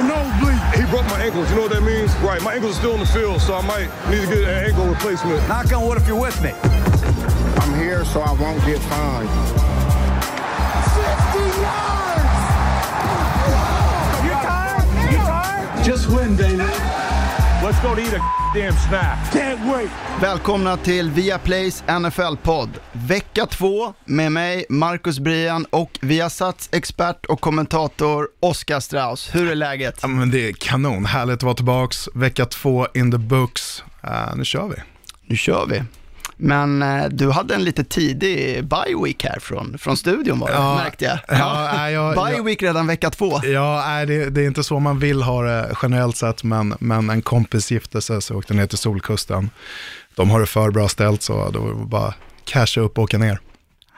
a nosebleed. He broke my ankles. You know what that means? Right. My ankles are still in the field, so I might need to get an ankle replacement. Knock on wood if you're with me. I'm here so I won't get fined. 60 yards! You tired? You tired? Just win, David. Let's go to eat a damn snack. Can't wait. Välkomna till Viaplays NFL-podd. Vecka två med mig, Marcus Brian och Viasats expert och kommentator Oskar Strauss. Hur är läget? Ja, men det är kanon, härligt att vara tillbaks. Vecka två in the books. Uh, nu kör vi. Nu kör vi. Men eh, du hade en lite tidig bye week här från, från studion det, Ja, märkte jag. ja, nej, jag- bye week redan vecka två. Ja, nej, det, det är inte så man vill ha det generellt sett, men, men en kompis gifte sig så åkte ner till Solkusten. De har det för bra ställt så då var det bara casha upp och åka ner.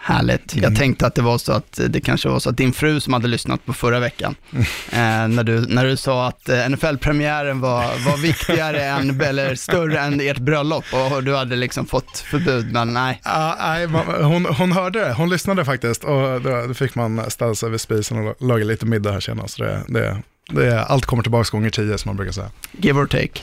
Härligt. Mm. Jag tänkte att det var så att det kanske var så att din fru som hade lyssnat på förra veckan, eh, när, du, när du sa att eh, NFL-premiären var, var viktigare än, eller större än ert bröllop och du hade liksom fått förbud, men nej. Ja, nej, hon, hon hörde det, hon lyssnade faktiskt och då, då fick man ställa sig vid spisen och laga lite middag här senast. Det, det, det, allt kommer tillbaka gånger tio som man brukar säga. Give or take.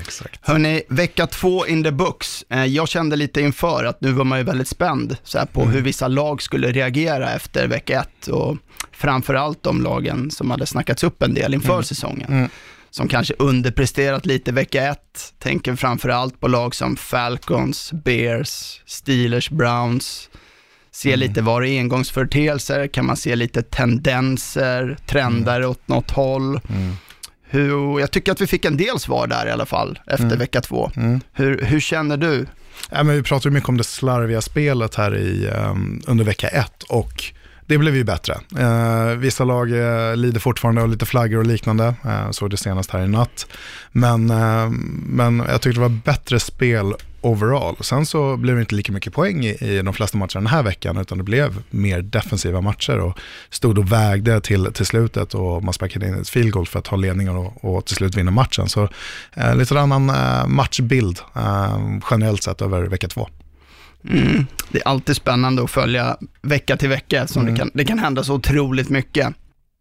Exakt. Hörni, vecka två in the books. Eh, jag kände lite inför att nu var man ju väldigt spänd så här, på hur vissa lag skulle reagera efter vecka ett och framförallt de lagen som hade snackats upp en del inför säsongen. Mm. Som kanske underpresterat lite vecka ett. Tänker framförallt på lag som Falcons, Bears, Steelers, Browns. Se lite, var det engångsföreteelser? Kan man se lite tendenser, trender åt något håll? Mm. Hur, jag tycker att vi fick en del svar där i alla fall efter Mm. vecka två. Mm. Hur, hur känner du? Ja, men vi pratade mycket om det slarviga spelet här i, um, under vecka ett och det blev ju bättre. Eh, vissa lag eh, lider fortfarande av lite flaggor och liknande, eh, såg det senast här i natt. Men, eh, men jag tyckte det var bättre spel overall. Sen så blev det inte lika mycket poäng i, i de flesta matcherna den här veckan, utan det blev mer defensiva matcher och stod och vägde till, till slutet och man sparkade in ett field goal för att ta ledningen och, och till slut vinna matchen. Så eh, lite annan eh, matchbild eh, generellt sett över vecka två. Mm. Det är alltid spännande att följa vecka till vecka som Mm. det, kan, det kan hända så otroligt mycket.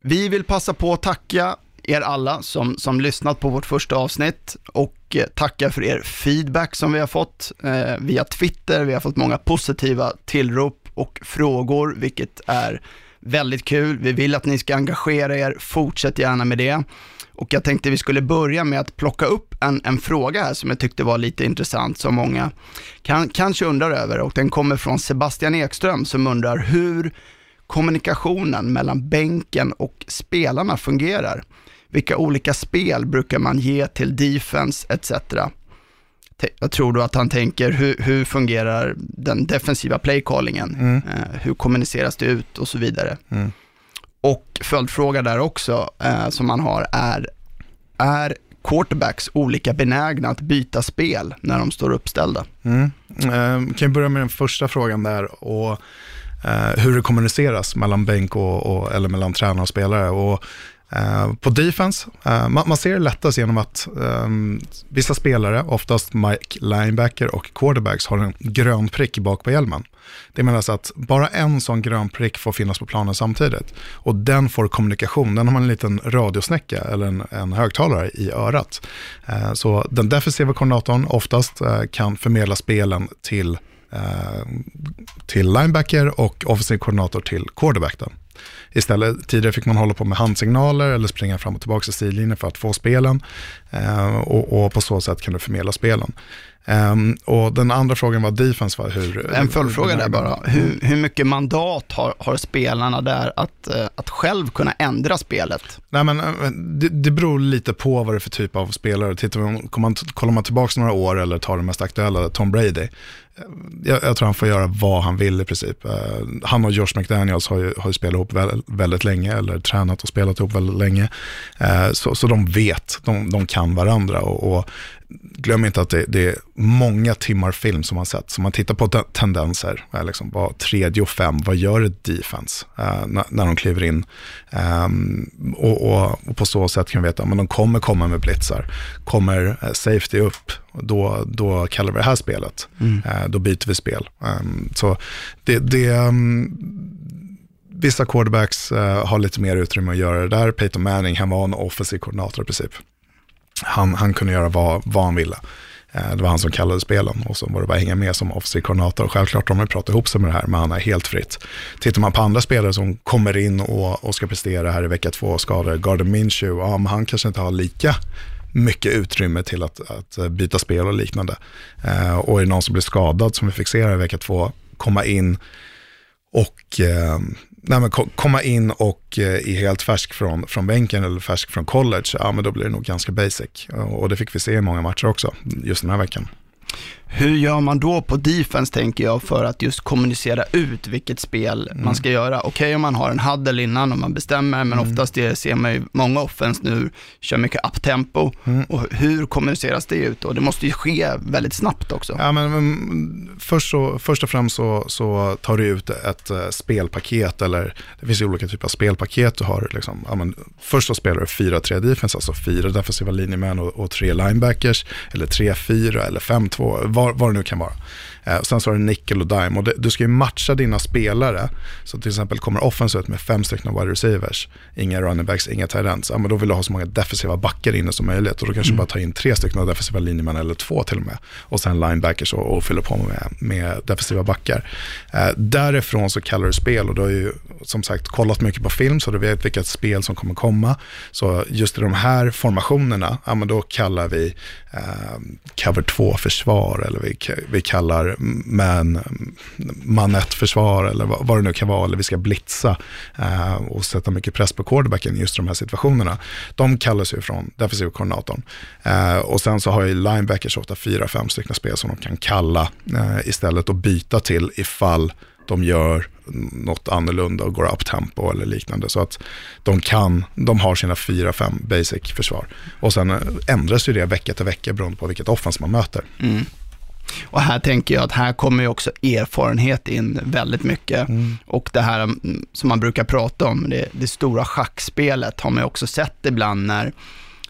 Vi vill passa på att tacka er alla som, som lyssnat på vårt första avsnitt och eh, tackar tacka för er feedback som vi har fått eh, via Twitter. Vi har fått många positiva tillrop och frågor, vilket är väldigt kul. Vi vill att ni ska engagera er, fortsätt gärna med det. Och jag tänkte vi skulle börja med att plocka upp en, en fråga här som jag tyckte var lite intressant, som många kan, kanske undrar över. Och den kommer från Sebastian Ekström som undrar hur kommunikationen mellan bänken och spelarna fungerar. Vilka olika spel brukar man ge till defense etc. Jag tror då att han tänker hur, hur fungerar den defensiva playcallingen? Mm. Eh, hur kommuniceras det ut och så vidare. Mm. Och följdfråga där också eh, som man har är, är quarterbacks olika benägna att byta spel när de står uppställda? Mm. Eh, kan vi börja med den första frågan där och eh, hur det kommuniceras mellan bänk och, och eller mellan tränare och spelare. Och, Eh, på defense, eh, uh, man, man ser det lättast genom att um, vissa spelare, oftast Mike linebacker och quarterbacks, har en grön prick bak på hjälmen. Det menas att bara en sån grön prick får finnas på planen samtidigt. Och den får kommunikation, den har man en liten radiosnäcka eller en, en högtalare i örat. Uh, så den defensiva koordinatorn oftast kan förmedla spelen till, till linebacker och offensiv koordinator till quarterback. Då. Istället, tidigare fick man hålla på med handsignaler eller springa fram och tillbaka i sidlinjen för att få spelen. Eh, och, och på så sätt kan du förmedla spelen. Ehm, och den andra frågan var defense, var hur... En följdfråga där bara. Mm. Hur, hur mycket mandat har, har spelarna där att, eh, att själv kunna ändra spelet? Nej, men, eh, det, det beror lite på vad det är för typ av spelare. Tittar man, man, kollar man tillbaka några år eller tar det mest aktuella, Tom Brady. eh, Jag, jag tror han får göra vad han vill i princip. Han och Josh McDaniels har ju, har ju spelat ihop väldigt, väldigt länge, eller tränat och spelat ihop väldigt länge. Så, så de vet, de, de kan varandra. Och, och glöm inte att det, det är många timmar film som man sett. Så man tittar på te- tendenser, liksom, vad tredje och fem, vad gör ett defense eh, när, när de kliver in? Ehm, och, och, och på så sätt kan vi veta, men de kommer komma med blitzar. Kommer eh, safety upp, då, då kallar vi det här spelet. Eh, då byter vi spel. Ehm, så det, det, ehm, vissa quarterbacks eh, har lite mer utrymme att göra det där. Peyton Manning, han var en offensiv koordinator i princip. Han, han kunde göra vad, vad han ville. Eh, det var han som kallade spelen och så var det bara att hänga med som offensiv koordinator. Självklart de har pratat ihop sig med det här, men han är helt fritt. Tittar man på andra spelare som kommer in och, och ska prestera här i vecka två, skador, Garden Minshew, ja, men han kanske inte har lika mycket utrymme till att, att byta spel och liknande. Eh, och är det någon som blir skadad, som vi fick se här i vecka två, komma in och eh, nej, men komma in och eh, är helt färsk från, från bänken eller färsk från college, ja men då blir det nog ganska basic. Och det fick vi se i många matcher också, just den här veckan. Hur gör man då på defense tänker jag för att just kommunicera ut vilket spel mm. man ska göra? Okej okay, om man har en huddle innan och man bestämmer, men mm. oftast det ser man ju många offense nu kör mycket uptempo. Mm. Och hur kommuniceras det ut? Och det måste ju ske väldigt snabbt också. Ja, men, men först, så, först och främst så, så tar du ut ett uh, spelpaket, eller det finns ju olika typer av spelpaket. Du har liksom, ja, men, först så spelar du 4-3 defense, alltså fyra defensiva linjemän och, och tre linebackers, eller 3-4 eller 5-2 vad, vad det nu kan vara. Eh, sen så har du nickel och dime och det, du ska ju matcha dina spelare. Så till exempel kommer offense ut med fem stycken wide receivers, inga running backs, inga tight ends. Ja, men då vill du ha så många defensiva backar inne som möjligt och då kanske mm. bara ta in tre stycken defensiva linjemän eller två till och med. Och sen linebackers och, och fyller på med, med defensiva backar. Eh, därifrån så kallar du spel och du har ju som sagt kollat mycket på film så du vet vilka spel som kommer komma. Så just i de här formationerna, ja, men då kallar vi eh, cover 2-försvar eller vi, vi kallar man, man 1-försvar eller vad, vad, det nu kan vara, eller vi ska blitza eh, och sätta mycket press på quarterbacken i just de här situationerna. De kallas ju från defensivkoordinatorn. Eh, och sen så har ju linebackers ofta fyra, fem stycken spel som de kan kalla eh, istället och byta till ifall de gör något annorlunda och går up tempo eller liknande. Så att de kan, de har sina fyra, fem basic försvar. Och sen eh, ändras ju det vecka till vecka beroende på vilket offens man möter. Mm. Och här tänker jag att här kommer ju också erfarenhet in väldigt mycket. Mm. Och det här mm, som man brukar prata om, det, det stora schackspelet har man ju också sett ibland när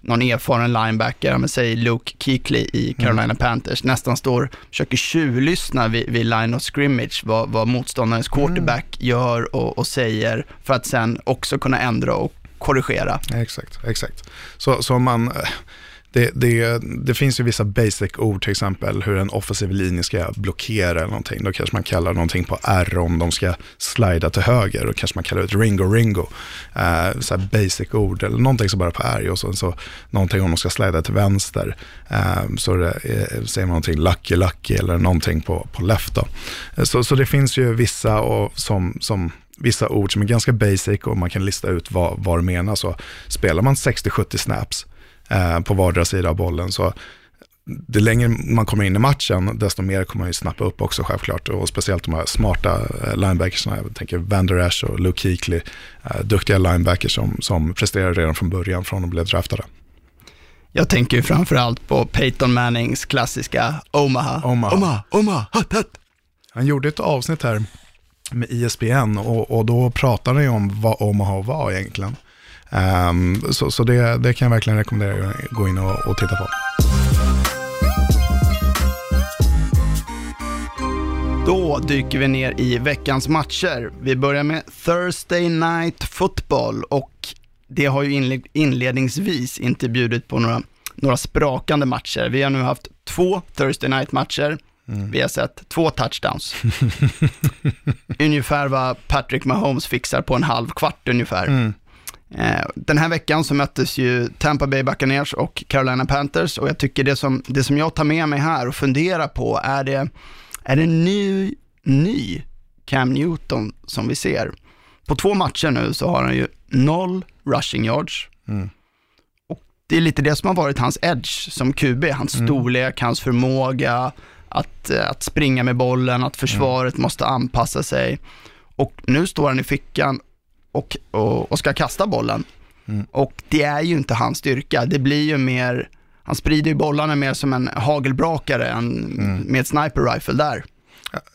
någon erfaren linebacker, men säg Luke Kuechly i Carolina mm. Panthers, nästan står och försöker tjuvlyssna vid, vid line of scrimmage, vad, vad motståndarens mm. quarterback mm. gör och, och, säger, för att sen också kunna ändra och korrigera. Exakt, exakt. Så, så man det, det, det, finns ju vissa basic-ord, till exempel hur en offensiv linje ska blockera eller någonting. Då kanske man kallar någonting på R om de ska slida till höger. Då kanske man kallar det ringo ringo. Uh, så basic-ord eller någonting som bara på R och så, så någonting om de ska slida till vänster. Uh, så det, uh, säger man någonting lucky lucky eller någonting på, på left. Då. Uh, så, så det finns ju vissa och som, som vissa ord som är ganska basic och man kan lista ut vad, vad det menar. Så spelar man 60-70 snaps eh, på vardera sida av bollen. Så det längre man kommer in i matchen, desto mer kommer man ju snappa upp också självklart. Och speciellt de här smarta eh, linebackersna, jag tänker Van Der Esch och Luke Kuechly, eh, duktiga linebackers som, som presterar redan från början, från de blev draftade. Jag tänker ju framförallt på Peyton Mannings klassiska Omaha. Omaha. Omaha, Omaha, hut, hut. Han gjorde ett avsnitt här med ISBN och, och då pratade han ju om vad Omaha var egentligen. Um, så så det, det kan jag verkligen rekommendera att gå in och, och titta på. Då dyker vi ner i veckans matcher. Vi börjar med Thursday Night Football och det har ju inledningsvis inte bjudit på några, några sprakande matcher. Vi har nu haft två Thursday Night-matcher. Mm. Vi har sett två touchdowns. ungefär vad Patrick Mahomes fixar på en halv kvart ungefär. Mm. Eh, den här veckan så möttes ju Tampa Bay Buccaneers och Carolina Panthers och jag tycker det som, det som jag tar med mig här och funderar på, är det, är det ny, ny Cam Newton som vi ser? På två matcher nu så har han ju noll rushing yards. Mm. Och det är lite det som har varit hans edge som QB, hans mm. storlek, hans förmåga att, eh, att springa med bollen, att försvaret mm. måste anpassa sig. Och nu står han i fickan och, och, och ska kasta bollen. Mm. Och det är ju inte hans styrka. Det blir ju mer, han sprider ju bollarna mer som en hagelbrakare än mm. med ett sniper rifle där.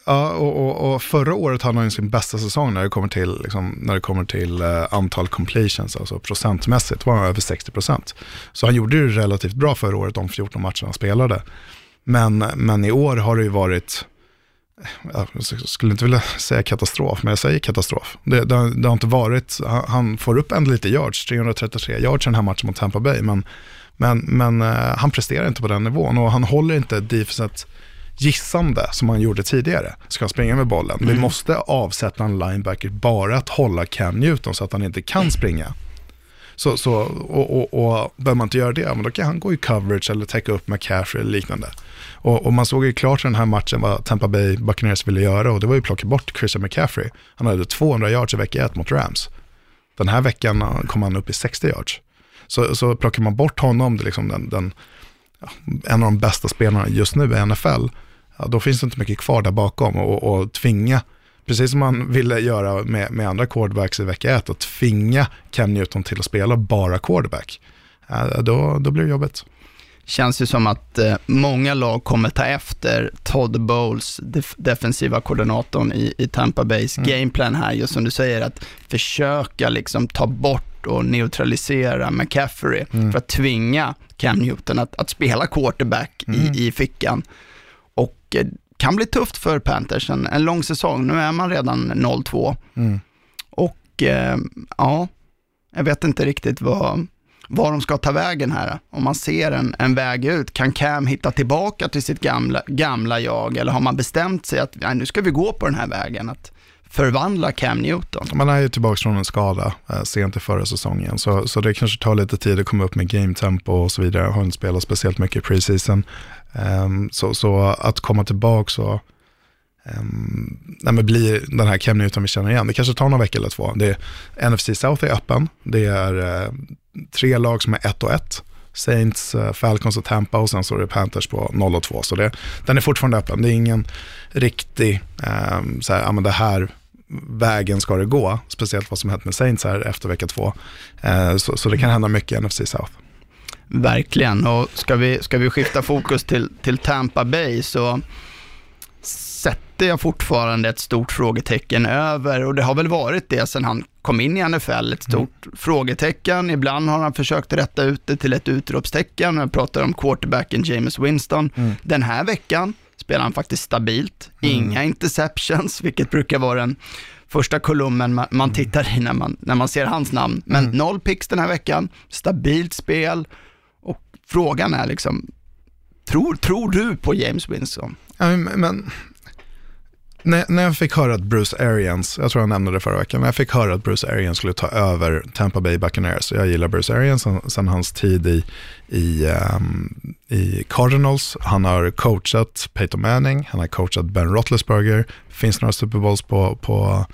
Ja, och, och, och, förra året hade han ju sin bästa säsong när det kommer till, liksom, när det kommer till uh, antal completions, alltså procentmässigt var han över 60 procent. Så han gjorde det relativt bra förra året, de 14 matcherna han spelade. Men, men i år har det ju varit, jag skulle inte vilja säga katastrof, men jag säger katastrof. Det, det, det har inte varit, han, han får upp en lite yards, 333 yards i den här matchen mot Tampa Bay, men, men, men uh, han presterar inte på den nivån och han håller inte defenset gissande som han gjorde tidigare. Ska han springa med bollen? Mm. Vi måste avsätta en linebacker bara att hålla Cam Newton så att han inte kan springa. Så, så, och, och, och behöver man inte göra det, men då kan han gå i coverage eller täcka upp McCaffrey eller liknande. Och, och, man såg ju klart i den här matchen vad Tampa Bay Buccaneers ville göra och det var ju att plocka bort Christian McCaffrey. Han hade 200 yards i vecka 1 mot Rams. Den här veckan kom han upp i 60 yards. Så, så plockar man bort honom, det liksom den, den, en av de bästa spelarna just nu i NFL, ja, då finns det inte mycket kvar där bakom och, och tvinga, precis som man ville göra med, med andra quarterbacks i vecka 1, att tvinga Cam Newton till att spela bara quarterback, ja, då, då blir det jobbigt känns ju som att eh, många lag kommer ta efter Todd Bowles, def defensiva koordinatorn i, i Tampa Bays mm. gameplan här, just som du säger, att försöka liksom ta bort och neutralisera McCaffrey mm. för att tvinga Cam Newton att, att spela quarterback mm. i, i fickan. Och eh, kan bli tufft för Panthers, en, en lång säsong. Nu är man redan 0-2. Mm. Och eh, ja, jag vet inte riktigt vad var de ska ta vägen här. Om man ser en, en väg ut, kan Cam hitta tillbaka till sitt gamla, gamla jag eller har man bestämt sig att nej, nu ska vi gå på den här vägen? Att förvandla Cam Newton. Man är ju tillbaka från en skada eh, sent i förra säsongen, så, så det kanske tar lite tid att komma upp med game tempo och så vidare. Jag har inte spelat speciellt mycket i preseason. Um, så, så att komma tillbaka och um, nej, bli den här Cam Newton vi känner igen. Det kanske tar några veckor eller två. Det är, NFC South är öppen. Det är uh, tre lag som är 1 och 1. Saints, uh, Falcons och Tampa och sen så är det Panthers på 0 och 2. Så det, den är fortfarande öppen. Det är ingen riktig, um, så här, ja men det här vägen ska det gå. Speciellt vad som hänt med Saints här efter vecka två. Uh, så, så det kan hända mycket i NFC South. Verkligen, och ska vi, ska vi skifta fokus till, till Tampa Bay så sätter jag fortfarande ett stort frågetecken över och det har väl varit det sedan han kom in i NFL, ett stort mm. frågetecken. Ibland har han försökt rätta ut det till ett utropstecken. Jag pratar om quarterbacken James Winston. Mm. Den här veckan spelar han faktiskt stabilt, mm. inga interceptions, vilket brukar vara den första kolumnen man, mm. tittar i när man, när man ser hans namn. Men mm. noll picks den här veckan, stabilt spel frågan är liksom, tror, tror du på James Winston? Ja, men när, när jag fick höra att Bruce Arians, jag tror jag nämnde det förra veckan, när jag fick höra att Bruce Arians skulle ta över Tampa Bay Buccaneers, jag gillar Bruce Arians sen, hans tid i, i, um, i Cardinals, han har coachat Peyton Manning, han har coachat Ben Roethlisberger, finns några Super Bowls på, på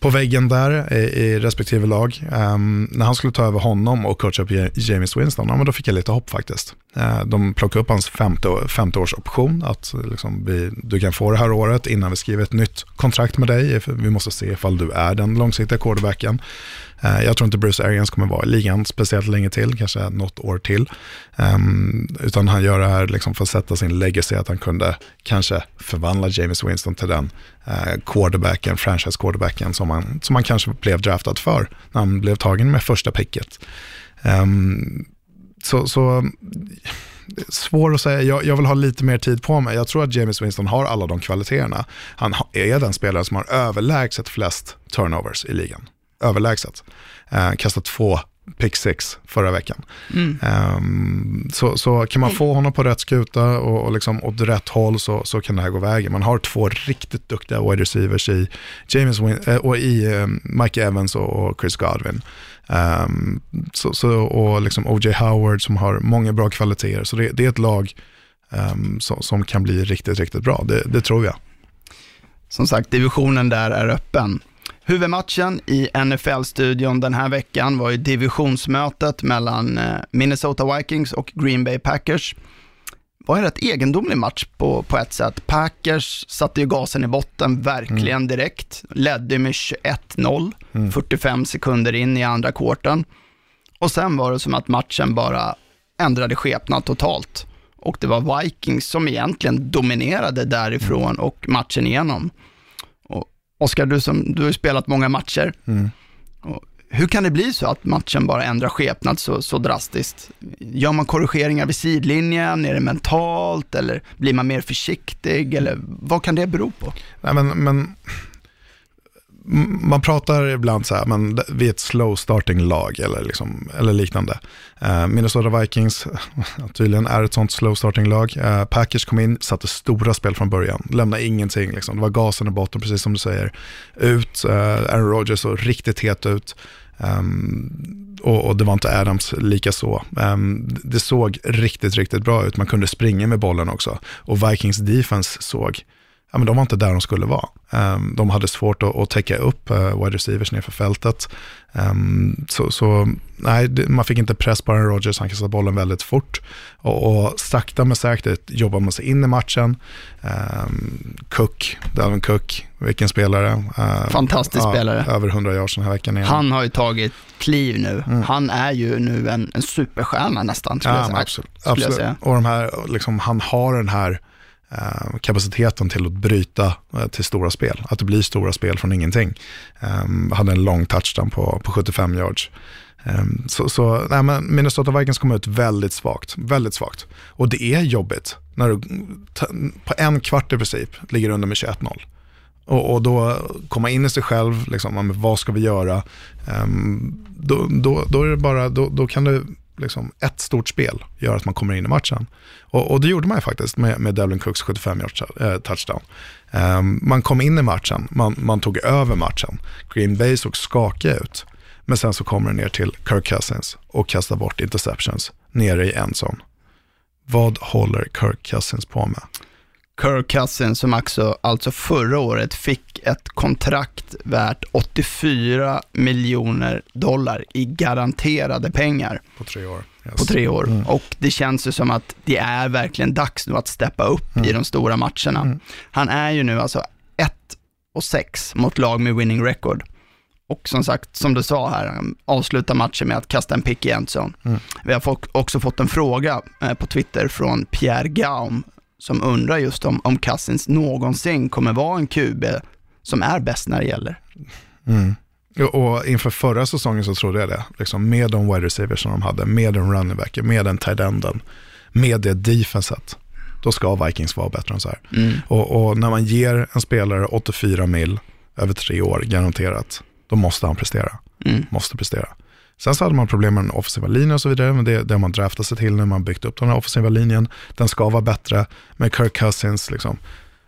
på väggen där i, i respektive lag. Um, när han skulle ta över honom och coacha upp James Winston, ja, men då fick jag lite hopp faktiskt. Uh, de plockade upp hans femte, femte års option, att liksom, vi, du kan få det här året innan vi skriver ett nytt kontrakt med dig. Vi måste se ifall du är den långsiktiga quarterbacken. Eh, jag tror inte Bruce Arians kommer vara i ligan speciellt länge till, kanske något år till. Um, utan han gör det här liksom för att sätta sin legacy, att han kunde kanske förvandla James Winston till den uh, quarterbacken, franchise quarterbacken som han, som han kanske blev draftad för när han blev tagen med första picket. Um, så, så svår att säga, jag, jag, vill ha lite mer tid på mig. Jag tror att James Winston har alla de kvaliteterna. Han är den spelare som har överlägset flest turnovers i ligan överlägset. Eh, kastat två pick six förra veckan. Mm. Um, så, så kan man få honom på rätt skuta och, och liksom åt rätt håll så, så kan det här gå vägen. Man har två riktigt duktiga wide receivers i, James Win äh, och i um, Mike Evans och, och Chris Godwin. Um, så, så, och liksom O.J. Howard som har många bra kvaliteter. Så det, det är ett lag um, som, som, kan bli riktigt, riktigt bra. Det, det tror jag. Som sagt, divisionen där är öppen. Huvudmatchen i NFL-studion den här veckan var ju divisionsmötet mellan eh, Minnesota Vikings och Green Bay Packers. Det var en rätt egendomlig match på, på ett sätt. Packers satte ju gasen i botten verkligen mm. direkt, ledde med 21-0, mm. 45 sekunder in i andra kvarten. Och sen var det som att matchen bara ändrade skepnad totalt. Och det var Vikings som egentligen dominerade därifrån och matchen igenom. Oskar, du, du har ju spelat många matcher. Mm. hur kan det bli så att matchen bara ändrar skepnad så, så drastiskt? Gör man korrigeringar vid sidlinjen? Är det mentalt? Eller blir man mer försiktig? Eller vad kan det bero på? Nej, men, men man pratar ibland så här, men vi är ett slow starting lag eller, liksom, eller liknande. Uh, Minnesota Vikings tydligen är ett sånt slow starting lag. Uh, Packers kom in, satte stora spel från början, lämnade ingenting. Liksom. Det var gasen i botten, precis som du säger. Ut, uh, Aaron Rodgers såg riktigt het ut. Um, och, och, det var inte Adams lika så. Um, det såg riktigt, riktigt bra ut. Man kunde springa med bollen också. Och Vikings defense såg ja, men de var inte där de skulle vara. Um, de hade svårt att, att täcka upp uh, wide receivers nerför fältet. Um, så, så nej, man fick inte press på Aaron Rodgers, han kastade bollen väldigt fort. Och, och sakta men säkert jobbar man sig in i matchen. Um, Cook, Dalvin Cook, vilken spelare. Fantastisk ja, spelare. Över 100 yards den här veckan igen. Han har ju tagit kliv nu. Mm. Han är ju nu en, en superstjärna nästan, skulle ja, jag säga. Absolut. absolut. Och de här, liksom, han har den här Ehm, kapaciteten till att bryta eh, till stora spel. Att det blir stora spel från ingenting. Ehm, hade en lång touchdown på, på 75 yards. Ehm, så så nej, men Minnesota Vikings kom ut väldigt svagt. Väldigt svagt. Och det är jobbigt när du på en kvart i princip ligger under med 21-0. Och, och, då komma in i sig själv, liksom, vad ska vi göra? Um, då, då, då, är det bara, då, då kan du liksom ett stort spel gör att man kommer in i matchen. Och, och det gjorde man ju faktiskt med, med Devlin Cooks 75 yards eh, touchdown. Um, man kom in i matchen, man, man tog över matchen. Green Bay såg skakiga ut. Men sen så kommer det ner till Kirk Cousins och kastar bort interceptions nere i en endzone. Vad håller Kirk Cousins på med? Kirk Cousins som också, alltså förra året fick ett kontrakt värt 84 miljoner dollar i garanterade pengar. På tre år. Yes. På tre år. Mm. Och det känns ju som att det är verkligen dags nu att steppa upp mm. i de stora matcherna. Mm. Han är ju nu alltså 1 och 6 mot lag med winning record. Och som sagt, som du sa här, han avslutar matchen med att kasta en pick i endzone. Mm. Vi har också fått en fråga eh, på Twitter från Pierre Gaum som undrar just om, om Cousins någonsin kommer vara en QB som är bäst när det gäller. Mm. Och inför förra säsongen så trodde jag det. Liksom med de wide receivers som de hade, med en running back, med den tight enden, med det defenset. Då ska Vikings vara bättre än så här. Mm. Och, och, när man ger en spelare 84 mil över tre år garanterat, då måste han prestera. Mm. Måste prestera. Sen så hade man problem med den offensiva linjen och så vidare, men det, det har man draftat sig till när man byggt upp den här offensiva linjen. Den ska vara bättre, med Kirk Cousins, liksom.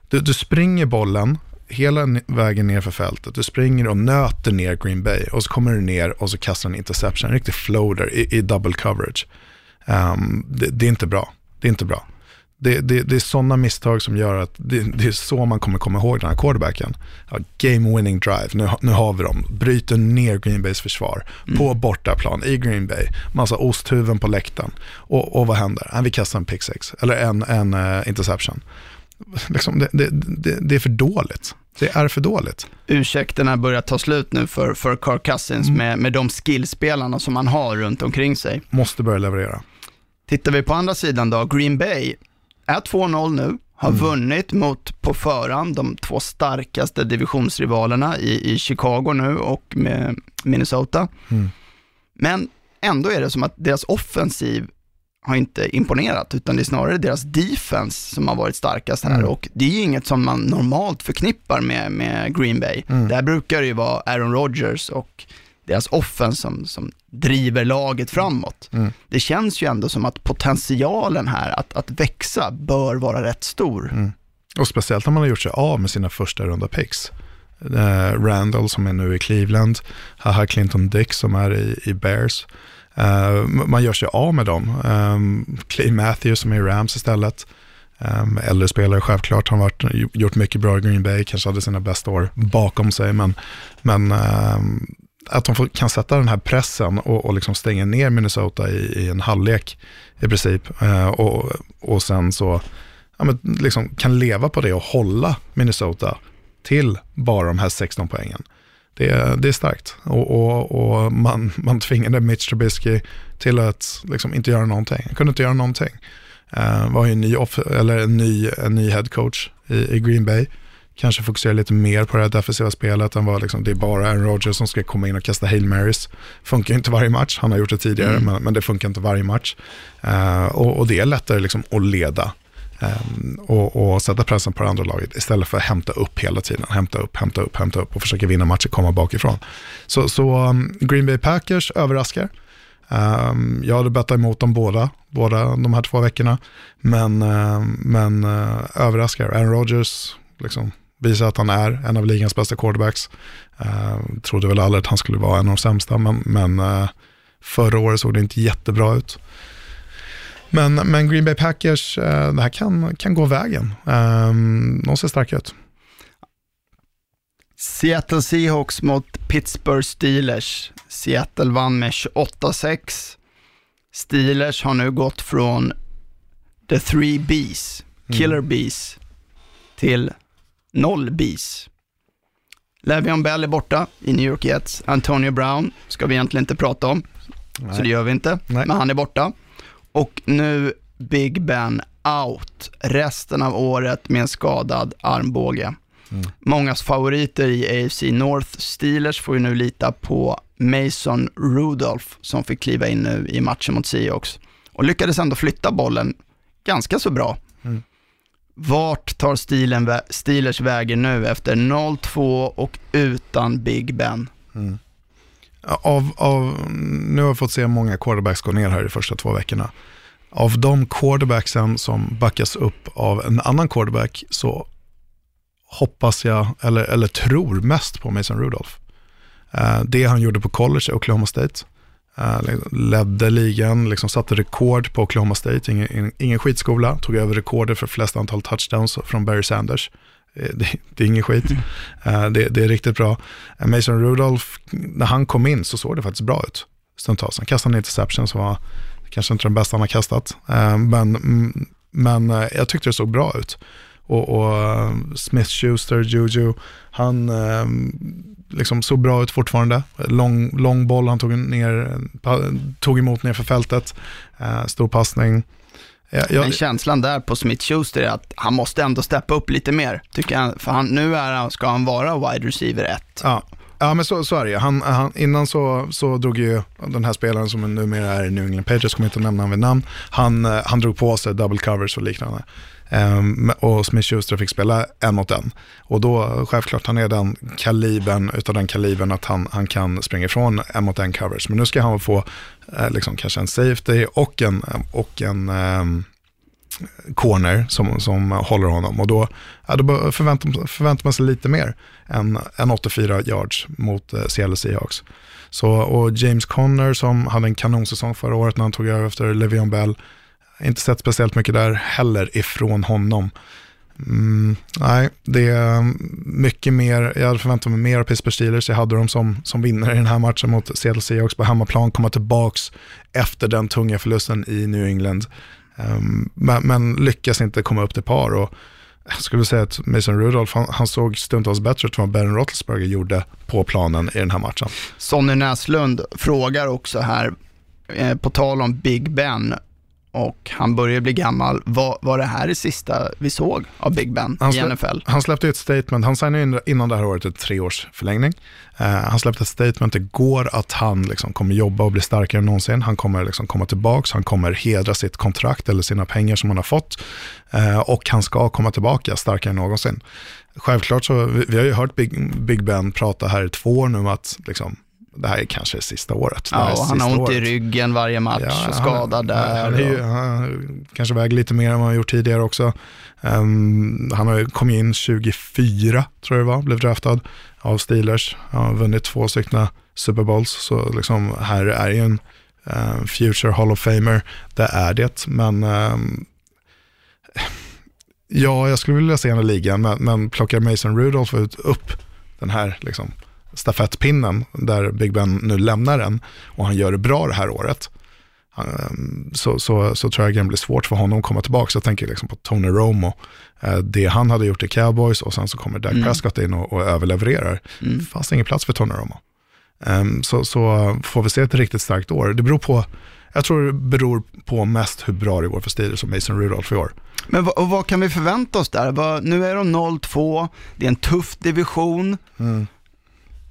du, du springer bollen hela vägen ner för fältet, du springer och nöter ner Green Bay och så kommer du ner och så kastar en interception, en riktig floater i, i double coverage. Um, det, det, är inte bra, det är inte bra. Det, det, det är sådana misstag som gör att det, det, är så man kommer komma ihåg den här quarterbacken. Ja, game winning drive, nu, nu har vi dem. Bryter ner Green Bays försvar mm. på bortaplan i Green Bay. Massa osthuven på läktaren. Och, och vad händer? Ja, vi kastar en pick six, eller en, en uh, interception. Liksom, det, det, det, det, är för dåligt. Det är för dåligt. Ursäkterna börjar ta slut nu för, för Kirk Cousins mm. med, med de skillspelarna som han har runt omkring sig. Måste börja leverera. Tittar vi på andra sidan då, Green Bay är 2-0 nu, har mm. vunnit mot på förhand de två starkaste divisionsrivalerna i, i Chicago nu och med Minnesota. Mm. Men ändå är det som att deras offensiv har inte imponerat, utan det är snarare deras defense som har varit starkast här. Mm. Och det är ju inget som man normalt förknippar med, med Green Bay. Mm. Där brukar det ju vara Aaron Rodgers och deras offense som, som driver laget framåt. Mm. Det känns ju ändå som att potentialen här att, att växa bör vara rätt stor. Mm. Och speciellt när man har gjort sig av med sina första runda picks. Uh, Randall som är nu i Cleveland, Haha Clinton Dick som är i, i Bears. Uh, man gör sig av med dem. Um, Clay Matthews som är i Rams istället. Um, äldre spelare självklart, har varit, gjort mycket bra i Green Bay, kanske hade sina bästa år bakom sig, men, men um, att de får, kan sätta den här pressen och, och liksom stänga ner Minnesota i, i en halvlek i princip. Eh, och, och sen så ja, men liksom kan leva på det och hålla Minnesota till bara de här 16 poängen. Det, det är starkt. Och, och, och, man, man tvingade Mitch Trubisky till att liksom inte göra någonting. Han kunde inte göra någonting. Eh, var ju en ny, off, eller en ny, en ny head coach i, i Green Bay kanske fokusera lite mer på det här defensiva spelet än vad liksom, det är bara Aaron Rodgers som ska komma in och kasta Hail Marys. Funkar inte varje match, han har gjort det tidigare, Mm. men, men det funkar inte varje match. Eh, och, och det är lättare liksom att leda ehm, och, och sätta pressen på det andra laget istället för att hämta upp hela tiden. Hämta upp, hämta upp, hämta upp och försöka vinna matcher, komma bakifrån. Så, så um, Green Bay Packers överraskar. Um, jag hade bettat emot dem båda, båda de här två veckorna. Men, um, men uh, överraskar. Aaron Rodgers liksom, visar att han är en av ligans bästa quarterbacks. Uh, trodde väl aldrig att han skulle vara en av de sämsta, men, men uh, förra året såg det inte jättebra ut. Men, men Green Bay Packers, uh, det här kan, kan gå vägen. Um, de ser starka ut. Seattle Seahawks mot Pittsburgh Steelers. Seattle vann med 28-6. Steelers har nu gått från the three Bs, killer Bs, till noll Bs. Le'Veon Bell är borta i New York Jets. Antonio Brown ska vi egentligen inte prata om, så det gör vi inte. Nej. Men han är borta. Och nu Big Ben out resten av året med en skadad armbåge. Mångas favoriter i AFC North Steelers får ju nu lita på Mason Rudolph som fick kliva in nu i matchen mot Seahawks och lyckades ändå flytta bollen ganska så bra. Vart tar stilen vä- Steelers vägen nu efter 0-2 och utan Big Ben? Mm. Av, av, nu har jag fått se många quarterbacks gå ner här de första två veckorna. Av de quarterbacksen som backas upp av en annan quarterback så hoppas jag, eller, eller tror mest på Mason Rudolph. Eh, det han gjorde på college i Oklahoma State. Eh, ledde ligan, liksom satte rekord på Oklahoma State, ingen, ingen, skitskola, tog över rekordet för flest antal touchdowns från Barry Sanders. Eh, Det, det är ingen skit. Eh, Det, det är riktigt bra. Mason Rudolph, när han kom in så såg det faktiskt bra ut. Stundtals. Han kastade en interception som var kanske inte den bästa han har kastat. Men, mm, men jag tyckte det såg bra ut. Och, och Smith Schuster, Juju, han liksom såg bra ut fortfarande. Lång, lång boll, han tog, ner, tog emot ner för fältet. Eh, Stor passning. Jag, jag, Men känslan där på Smith Schuster är att han måste ändå steppa upp lite mer, tycker jag. För han, nu är ska han vara wide receiver 1. Ja, ja men så, så är det ju. Han, han, innan så, så drog ju den här spelaren som numera är i New England Patriots, kommer inte nämna honom vid namn, han, eh, han drog på sig double covers och liknande. Ehm, och Smith Schuster fick spela en mot en. Och då, självklart, han är den kalibern, utav den kalibern att han, han kan springa ifrån en mot en coverage. Men nu ska han få eh, liksom, kanske en safety och en, och en ehm, corner som, som håller honom. Och då, ja, då förväntar, förväntar man sig lite mer än, än 84 yards mot eh, Seattle Seahawks. Så, och James Conner som hade en kanonsäsong förra året när han tog över efter Le'Veon Bell. Inte sett speciellt mycket där heller ifrån honom. Mm, nej, det är mm, mycket mer, jag hade förväntat mig mer av Pittsburgh Steelers. Jag hade dem som, som vinnare i den här matchen mot Seattle Seahawks på hemmaplan, komma tillbaks efter den tunga förlusten i New England. Um, men, men lyckas inte komma upp till par. Och jag skulle säga att Mason Rudolph, han, han såg stundtals bättre ut än vad Ben Roethlisberger gjorde på planen i den här matchen. Sonny Näslund frågar också här, eh, på tal om Big Ben, och han börjar bli gammal. Var, var det här det sista vi såg av Big Ben Han i NFL? Han släppte ett statement, han signade in innan det här året ett treårsförlängning. Uh, han släppte ett statement igår att han liksom kommer jobba och bli starkare än någonsin. Han kommer liksom komma tillbaka, han kommer hedra sitt kontrakt eller sina pengar som han har fått. Eh, och han ska komma tillbaka starkare än någonsin. Självklart så, vi, vi har ju hört Big, Big Ben prata här i två år nu om att liksom, det här är kanske det sista året. Det Ja, och han har ont i året. ryggen varje match och skadad han, där. Han, ju, han kanske väger lite mer än vad han gjort tidigare också. Ehm, han kommit in 24, tror jag det var, blev draftad av Steelers. Han har vunnit två stycken Super Bowls, så liksom här är ju en eh, future Hall of Famer. Det är det, men ehm, ja, jag skulle vilja se honom i ligan, men, men plockar Mason Rudolph ut upp den här liksom, stafettpinnen där Big Ben nu lämnar den och han gör det bra det här året, ehm, så, så, så tror jag det kan bli svårt för honom att komma tillbaka. Jag tänker liksom på Tony Romo, eh, det han hade gjort i Cowboys och sen så kommer Dak Mm. Prescott in och, och överlevererar. Mm. Det fanns ingen plats för Tony Romo. Um, så, så får vi se ett riktigt starkt år. Det beror på, jag tror det beror på mest hur bra det går för Steelers och Mason Rudolph i år. Men vad, vad kan vi förvänta oss där? Vad, nu är de 0-2, det är en tuff division. Mm.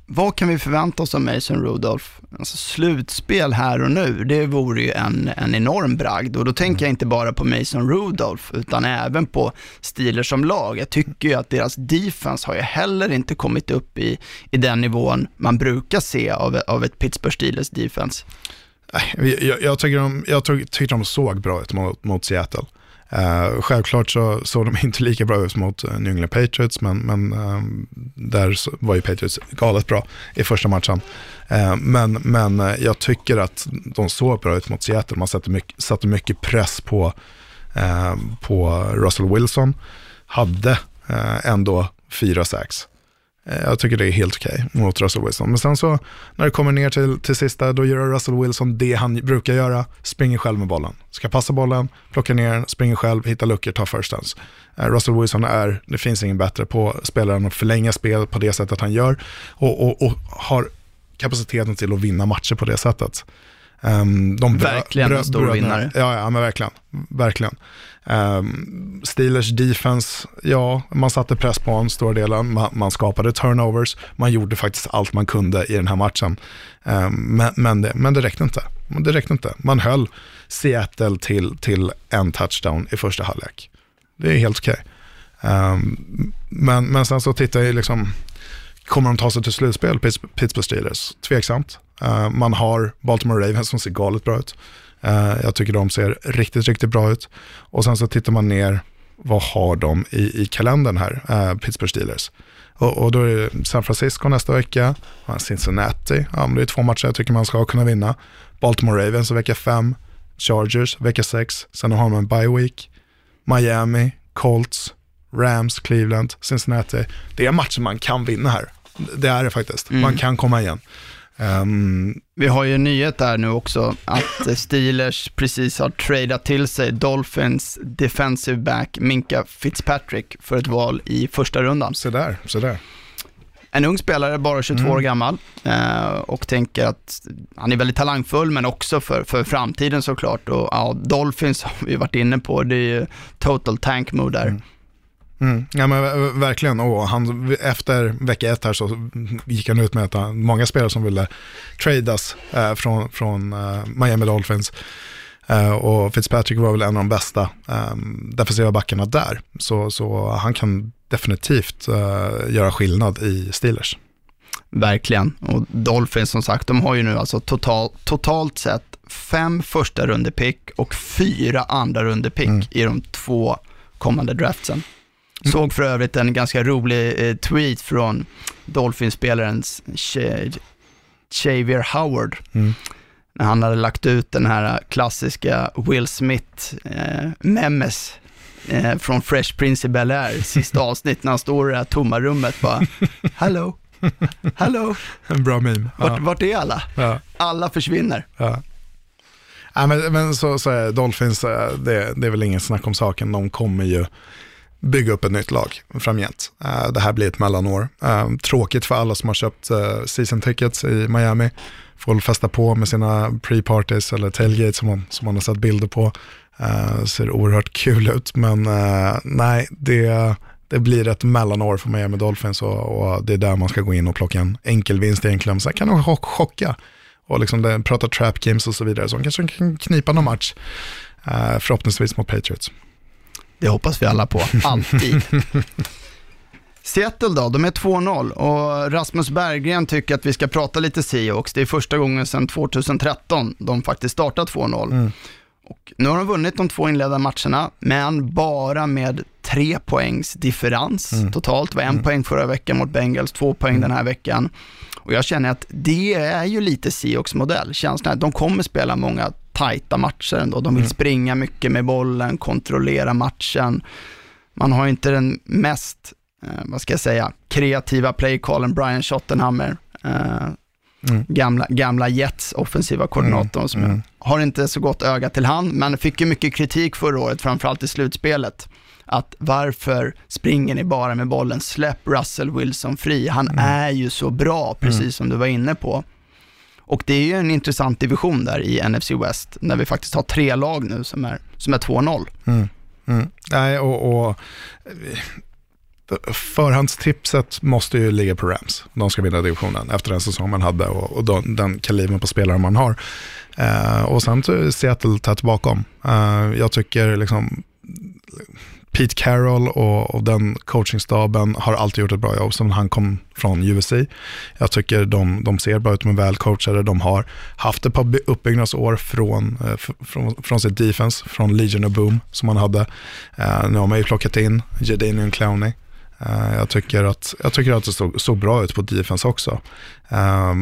Vad kan vi förvänta oss av Mason Rudolph? Alltså slutspel här och nu, det vore ju en, en enorm bragd. Och då tänker jag inte bara på Mason Rudolph, utan även på Steelers som lag. Jag tycker ju att deras defense har ju heller inte kommit upp i, i den nivån man brukar se av, av ett Pittsburgh Steelers defense. Jag, Jag, jag, tycker de, jag tycker de såg bra ut mot, mot Seattle. Uh, självklart så såg de inte lika bra ut mot eh, New England Patriots, men, men uh, där var ju Patriots galet bra i första matchen. men men jag tycker att de såg bra ut mot Seattle. Man satte mycket, satte mycket press på, på Russell Wilson. Hade ändå 4-6. Eh, jag tycker det är helt okej okay mot Russell Wilson. Men sen så när det kommer ner till, till sista, då gör Russell Wilson det han brukar göra, springer själv med bollen. Ska passa bollen, plocka ner den, springer själv, hitta luckor, ta first downs. Eh, Russell Wilson är, det finns ingen bättre på spelaren att förlänga spel på det sättet han gör och, och, och har kapaciteten till att vinna matcher på det sättet. Um, de verkligen en stor vinnare. Ja, ja, men verkligen. verkligen. Um, Steelers defense, ja, man satte press på en stor delen, man, man, skapade turnovers, man gjorde faktiskt allt man kunde i den här matchen. Um, men, men, det, men det räckte inte. Det räckte inte. Man höll Seattle till, till en touchdown i första halvlek. Det är helt okej. Okay. Men, men sen så tittar jag liksom, kommer de ta sig till slutspel, Pittsburgh Steelers? Tveksamt. Uh, man har Baltimore Ravens som ser galet bra ut. Uh, jag tycker de ser riktigt, riktigt bra ut. Och sen så tittar man ner, vad har de i, i kalendern här, uh, Pittsburgh Steelers. Och, och, då är det San Francisco nästa vecka, Cincinnati, ja, men det är två matcher jag tycker man ska kunna vinna. Baltimore Ravens vecka fem, Chargers vecka sex, sen har man bye week, Miami, Colts, Rams, Cleveland, Cincinnati. Det är matcher man kan vinna här. Det är det faktiskt. Mm. Man kan komma igen. Um, vi har ju en nyhet där nu också, att Steelers precis har tradat till sig Dolphins defensive back Minka Fitzpatrick för ett val i första rundan. Så där, så där. En ung spelare, bara 22 mm. år gammal, eh, och tänker att han är väldigt talangfull, men också för, för framtiden såklart. Och ja, Dolphins har vi varit inne på, det är ju total tank mode där. Mm. Mm. Ja men verkligen, och han, efter vecka ett här så gick han ut med att många spelare som ville tradas eh, från, från eh, Miami Dolphins. Eh, och Fitzpatrick var väl en av de bästa eh, defensiva backarna där. Så, så han kan definitivt eh, göra skillnad i Steelers. Verkligen, och Dolphins som sagt, de har ju nu alltså total, totalt sett fem första rundepick och fyra andra rundepick mm. i de två kommande draftsen. Såg för övrigt en ganska rolig eh, tweet från Dolphinspelaren Xavier Howard. Mm. När han hade lagt ut den här klassiska Will Smith-memes eh, eh, från Fresh Prince i Bel-Air, sista avsnitt, när han står i det här tomma rummet bara, Hello, hello. En bra meme. Ja. vart är alla? Ja. Alla försvinner. Ja. Ja, men, men så, så är Dolphins, eh, det, det är väl ingen snack om saken. De kommer ju bygga upp ett nytt lag framgent. Eh, det här blir ett mellanår. Eh, tråkigt för alla som har köpt eh, season tickets i Miami. Får väl festa på med sina pre-parties eller tailgates som man, som man har sett bilder på. ser oerhört kul ut, men nej, det, det blir ett mellanår för Miami Dolphins och, och, det är där man ska gå in och plocka en enkel vinst egentligen. Sen kan de chocka och liksom det, prata trap games och så vidare, så de kanske kan knipa någon match. förhoppningsvis mot Patriots. Det hoppas vi alla på, alltid. Seattle då, de är 2-0 och Rasmus Berggren tycker att vi ska prata lite Seahawks. Det är första gången sedan 2013 de faktiskt startar 2-0. Mm. Och nu har de vunnit de två inledande matcherna, men bara med tre poängs differens mm. totalt. Det var en mm. poäng förra veckan mot Bengals, två poäng mm. den här veckan. Och jag känner att det är ju lite Seahawks modell. Känslan att de kommer spela många tajta matcher ändå. De vill mm. springa mycket med bollen, kontrollera matchen. Man har inte den mest, eh, vad ska jag säga, kreativa playcallen Brian Schottenhammer. Eh, mm. gamla, gamla Jets offensiva koordinatorn mm. som mm. har inte så gott öga till hand, men fick ju mycket kritik förra året, framförallt i slutspelet att varför springer ni bara med bollen? Släpp Russell Wilson fri. Han mm. är ju så bra, precis mm. som du var inne på. Och det är ju en intressant division där i NFC West, när vi faktiskt har tre lag nu som är, som är 2-0. Mm. Mm. Nej, och, och eh, förhandstipset måste ju ligga på Rams. De ska vinna divisionen efter den säsong man hade och, och den, den kalibern på spelare man har. Uh, och sen Seattle tätt bakom. Uh, jag tycker liksom Pete Carroll och, och, den coachingstaben har alltid gjort ett bra jobb som han kom från USC. Jag tycker de, de ser bra ut, de är välcoachade, de har haft ett par uppbyggnadsår från, eh, från, från sitt defense, från Legion of Boom som man hade. Eh, nu har man ju plockat in Jadanian Clowney. Eh, jag, tycker att, jag tycker att det såg, såg bra ut på defense också. Eh,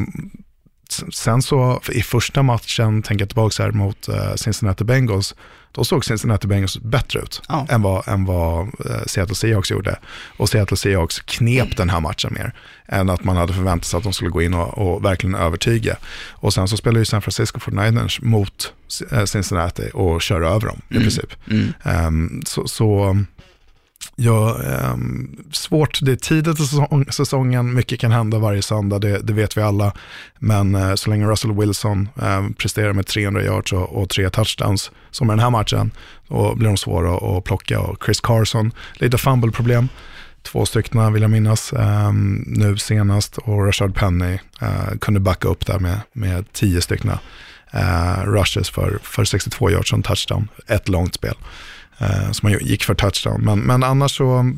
sen så i första matchen, tänker jag tillbaka här mot eh, Cincinnati Bengals, då såg Cincinnati Bengals bättre ut ja. än vad, än vad uh, Seattle Seahawks gjorde. Och Seattle Seahawks knep den här matchen mer än att man hade förväntat sig att de skulle gå in och, och verkligen övertyga. Och sen så spelade ju San Francisco 49ers mot uh, Cincinnati och körde över dem i mm. princip. Mm. Um, så, så Ja, eh, svårt, det är tidigt i säsong, säsongen, mycket kan hända varje söndag, det, det vet vi alla. Men eh, så länge Russell Wilson eh, presterar med 300 yards och, och, tre touchdowns, som i den här matchen, då blir de svåra att plocka. Och Chris Carson, lite fumbleproblem, två stycken vill jag minnas, um, nu senast. Och Rashard Penny uh, kunde backa upp där med, med tio stycken uh, rushes för, för 62 yards och en touchdown, ett långt spel eh, som han gick för touchdown. Men, men annars så,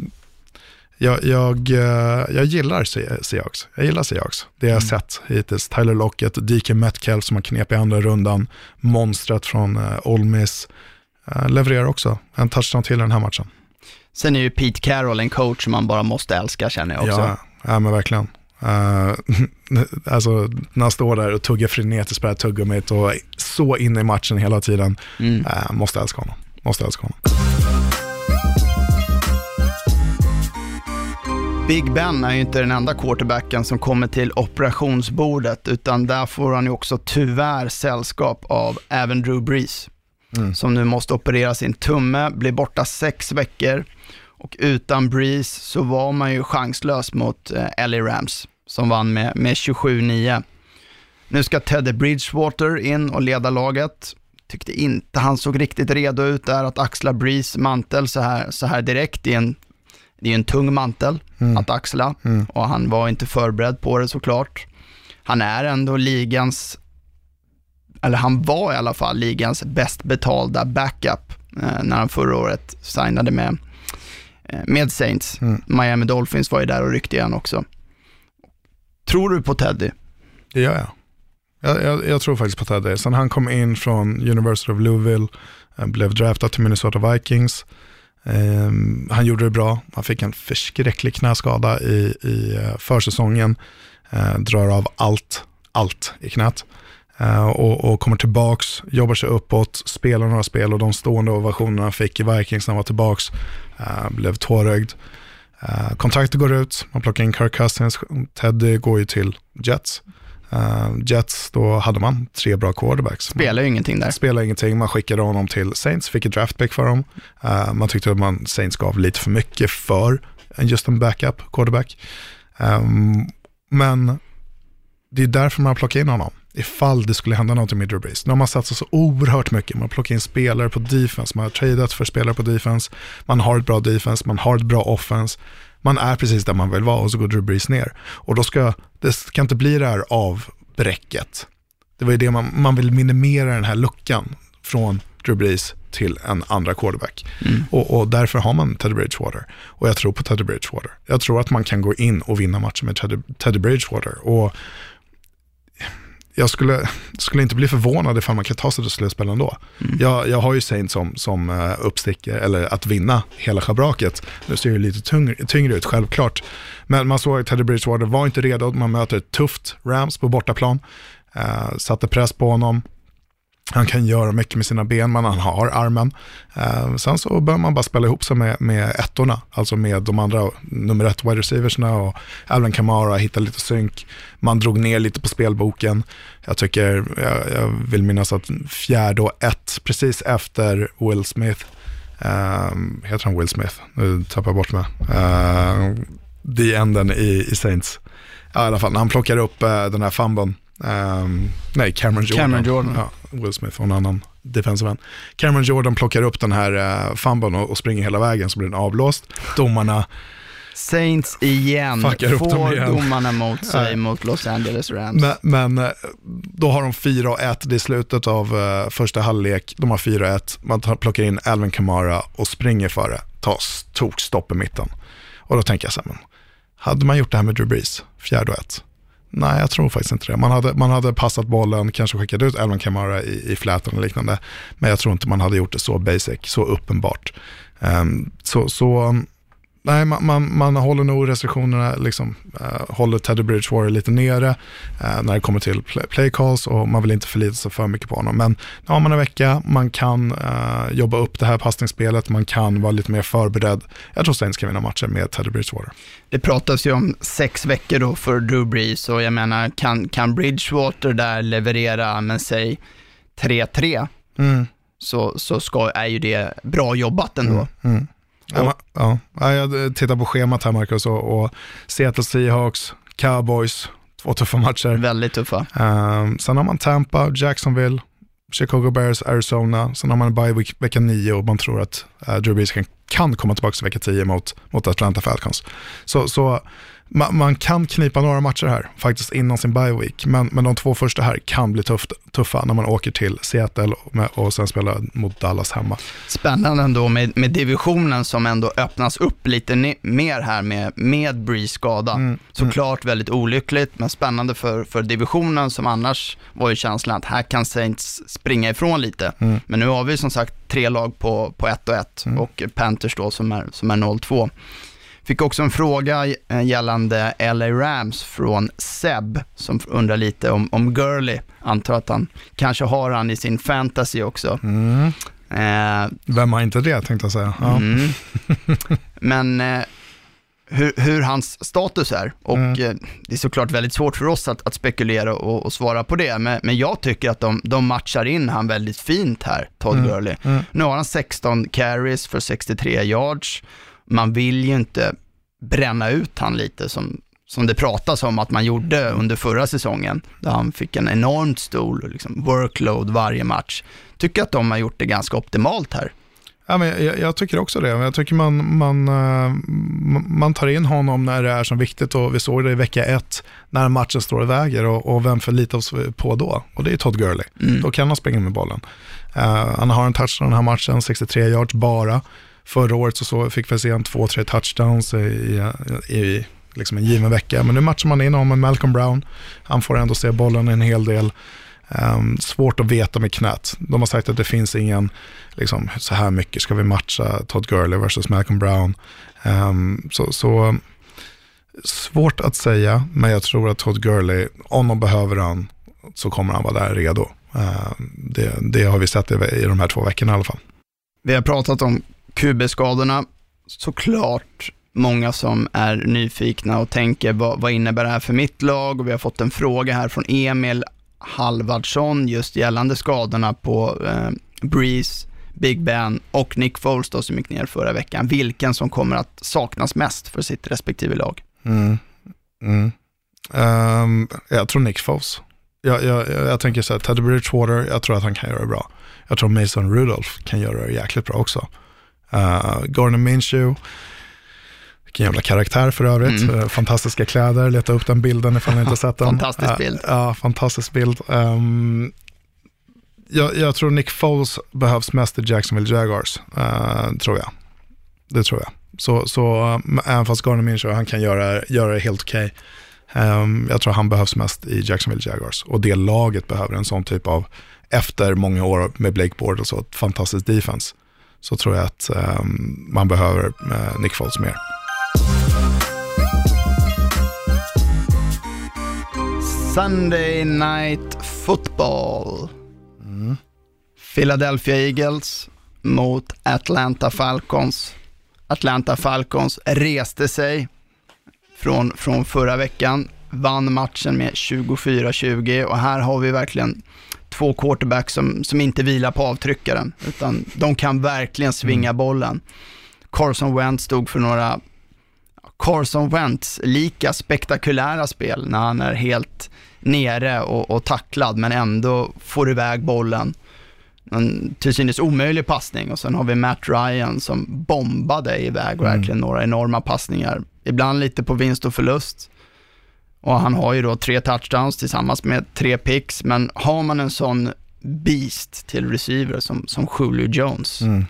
jag, jag, eh, jag gillar Seahawks. Jag gillar Seahawks. Det jag mm. sett hittills. Tyler Lockett, DK Metcalf som har knep i andra rundan. Monstret från uh, Ole Miss. Uh, levererar också en touchdown till den här matchen. Sen är ju Pete Carroll en coach som man bara måste älska känner jag också. Ja, ja men verkligen. Uh, alltså när han står där och tuggar frenetiskt på det här tuggummit och så inne i matchen hela tiden. Mm. Uh, måste älska honom. Måste älska honom. Big Ben är ju inte den enda quarterbacken som kommer till operationsbordet, utan där får han ju också tyvärr sällskap av även Drew Brees, mm. som nu måste operera sin tumme, blir borta sex veckor och utan Brees så var man ju chanslös mot eh, LA Rams, som vann med, med 27-9. Nu ska Teddy Bridgewater in och leda laget tyckte inte han såg riktigt redo ut där att axla Breeze mantel så här, så här direkt. Det är en, det är en tung mantel mm. att axla mm. och han var inte förberedd på det såklart. Han är ändå ligans, eller han var i alla fall ligans bäst betalda backup eh, när han förra året signade med, eh, med Saints. Mm. Miami Dolphins var ju där och ryckte igen också. Tror du på Teddy? Det gör jag. Jag, jag, jag, tror faktiskt på Teddy. Sen han kom in från University of Louisville, eh, blev draftad till Minnesota Vikings. Um, han gjorde det bra. Han fick en förskräcklig knäskada i, i eh, försäsongen. Uh, drar av allt, allt i knät. Uh, och, och, kommer tillbaks, jobbar sig uppåt, spelar några spel och de stående ovationerna han fick i Vikings när han var tillbaks. blev tårögd. kontraktet går ut, man plockar in Kirk Cousins, Teddy går ju till Jets. Uh, Jets, då hade man tre bra quarterbacks. Spelar ju ingenting där. Spelar ingenting, man skickade honom till Saints, fick ett draftpick för dem. Uh, man tyckte att man, Saints gav lite för mycket för just en backup quarterback. Um, men det är därför man har plockat in honom. Ifall det skulle hända något med Drew Brees. Nu har man satsat så oerhört mycket. Man har plockat in spelare på defense, man har tradat för spelare på defense. Man har ett bra defense, man har ett bra offense man är precis där man vill vara och så går Drew Brees ner. Och då ska, det ska inte bli det här avbräcket. Det var ju det man, man vill minimera den här luckan från Drew Brees till en andra quarterback. Mm. Och, och, därför har man Teddy Bridgewater. Och jag tror på Teddy Bridgewater. Jag tror att man kan gå in och vinna matchen med Teddy, Teddy Bridgewater. Och jag skulle, skulle inte bli förvånad ifall man kan ta sig till slutspel ändå. Mm. Jag, jag har ju Saint som, som uh, uppsticker, eller att vinna hela schabraket. Nu ser det lite tyngre, tyngre ut, självklart. Men man såg att Teddy Bridgewater var inte redo, man möter ett tufft Rams på bortaplan. Uh, satte press på honom, han kan göra mycket med sina ben, men han har armen. Eh, sen så bör man bara spela ihop sig med, med ettorna, alltså med de andra nummer ett wide receiversna och Alvin Kamara, hitta lite synk. Man drog ner lite på spelboken. Jag tycker, jag, jag vill minnas att fjärde och ett, precis efter Will Smith, eh, heter han Will Smith? Nu tappar jag bort mig. Eh, the enden i, i Saints. Ja, i alla fall, när han plockar upp eh, den här fumben ehm, nej, Cameron Jordan. Cameron Jordan. Ja, Will Smith och en annan defensive end. Cameron Jordan plockar upp den här uh, fumblern och, och springer hela vägen så blir den avblåst. Domarna, Saints igen får igen. domarna mot sig Nej. mot Los Angeles Rams. men, men eh, då har de 4-1, det är slutet av eh, första halvlek, de har 4-1, man tar, plockar in Alvin Kamara och springer före, tar s- tok stopp i mitten. Och då tänker jag så här, men hade man gjort det här med Drew Brees, fjärde och ett? Nej, jag tror faktiskt inte det. Man hade, man hade passat bollen, kanske skickat ut Alvin Kamara i, i fläten och liknande. Men jag tror inte man hade gjort det så basic, så uppenbart. Um, så, så nej, man, man, man håller nog restriktionerna, liksom, eh, håller Teddy Bridgewater lite nere eh, när det kommer till play, play calls och man vill inte förlita sig för mycket på honom. Men nu har man en vecka, man kan eh, jobba upp det här passningsspelet, man kan vara lite mer förberedd. Jag tror Saints kan vinna matchen med Teddy Bridgewater. Det pratas ju om sex veckor då för Drew Brees och jag menar, kan, kan Bridgewater där leverera, men säg 3-3, Mm. så, så ska, är ju det bra jobbat ändå. Mm. Ja, Och- ja. Ja, jag tittar på schemat här Marcus och, och Seattle Seahawks, Cowboys, två tuffa matcher. Väldigt tuffa. Um, sen har man Tampa, Jacksonville, Chicago Bears, Arizona. Sen har man en bye week vecka 9 och man tror att uh, Drew Brees kan, kan komma tillbaka till vecka 10 mot, mot Atlanta Falcons. Så, så ma, man kan knipa några matcher här faktiskt innan sin bye week. Men, men de två första här kan bli tufft, tuffa när man åker till Seattle och, med, och sen spelar mot Dallas hemma. Spännande ändå med, med divisionen som ändå öppnas upp lite mer här med, med Brees skada. Mm, Såklart väldigt olyckligt, men spännande för, för divisionen som annars var ju känslan att här kan Saints springa ifrån lite. Mm. Men nu har vi som sagt tre lag på, på 1 och 1 och Panthers då som är, som är 0-2. Fick också en fråga eh, gällande LA Rams från Seb som undrar lite om, om Gurley. Antar att han kanske har han i sin fantasy också. Mm. Eh, Vem har inte det tänkte jag säga. Ja. Mm. Men eh, hur, hur hans status är och Mm. eh, det är såklart väldigt svårt för oss att, att spekulera och, och svara på det. Men, men jag tycker att de, de matchar in han väldigt fint här, Todd Mm. Gurley. Mm. Nu har han 16 carries för 63 yards. Man vill ju inte bränna ut han lite som, som det pratas om att man gjorde under förra säsongen, där han fick en enormt stor liksom, workload varje match. Tycker att de har gjort det ganska optimalt här. Ja, men jag, jag tycker också det. Jag tycker man, man, eh, man tar in honom när det är som viktigt och vi såg det i vecka ett när matchen står och väger och, och vem förlitar oss på då? Och det är Todd Gurley. Mm. Då kan han springa med bollen. Eh, han har en touchdown den här matchen, 63 yards bara. Förra året så, så fick vi se en två, tre touchdowns i, i, i liksom en given vecka. Men nu matchar man in honom med Malcolm Brown. Han får ändå se bollen en hel del. Um, svårt att veta med knät. De har sagt att det finns ingen, liksom, så här mycket ska vi matcha Todd Gurley versus Malcolm Brown. Um, så, så svårt att säga, men jag tror att Todd Gurley, om de behöver han, så kommer han vara där redo. Uh, det, det har vi sett i, i de här två veckorna i alla fall. Vi har pratat om QB-skadorna. Såklart många som är nyfikna och tänker vad, vad innebär det här för mitt lag? Och vi har fått en fråga här från Emil Halvardsson just gällande skadorna på eh, Breeze, Big Ben och Nick Foles då, som gick ner förra veckan. Vilken som kommer att saknas mest för sitt respektive lag? Mm. Mm. Um, jag tror Nick Foles. Jag, jag, jag, jag tänker så här, Teddy Bridgewater, jag tror att han kan göra det bra. Jag tror Mason Rudolph kan göra det jäkligt bra också. Uh, Gardner Minshew, vilken jävla karaktär för övrigt. Mm. Uh, fantastiska kläder, leta upp den bilden ifall ni inte sett den. Fantastisk Uh, bild. Ja, fantastisk bild. Um, jag, jag tror Nick Foles behövs mest i Jacksonville Jaguars, uh, tror jag. Det tror jag. Så, så um, även fast Gardner Minshew, han kan göra, göra det helt okej. Um, jag tror han behövs mest i Jacksonville Jaguars. Och det laget behöver en sån typ av, efter många år med Blake Bortles och ett fantastiskt defense, så tror jag att um, man behöver uh, Nick Foles mer. Sunday Night Football. Philadelphia Eagles mot Atlanta Falcons. Atlanta Falcons reste sig från, från förra veckan, vann matchen med 24-20 och här har vi verkligen två quarterbacks som, som inte vilar på avtryckaren, utan de kan verkligen svinga bollen. Carson Wentz stod för några Carson Wentz lika spektakulära spel när han är helt nere och, och tacklad men ändå får iväg bollen. En till synes omöjlig passning och sen har vi Matt Ryan som bombade iväg verkligen några enorma passningar. Ibland lite på vinst och förlust. Och han har ju då tre touchdowns tillsammans med tre picks, men har man en sån beast till receiver som, som Julio Jones, Mm.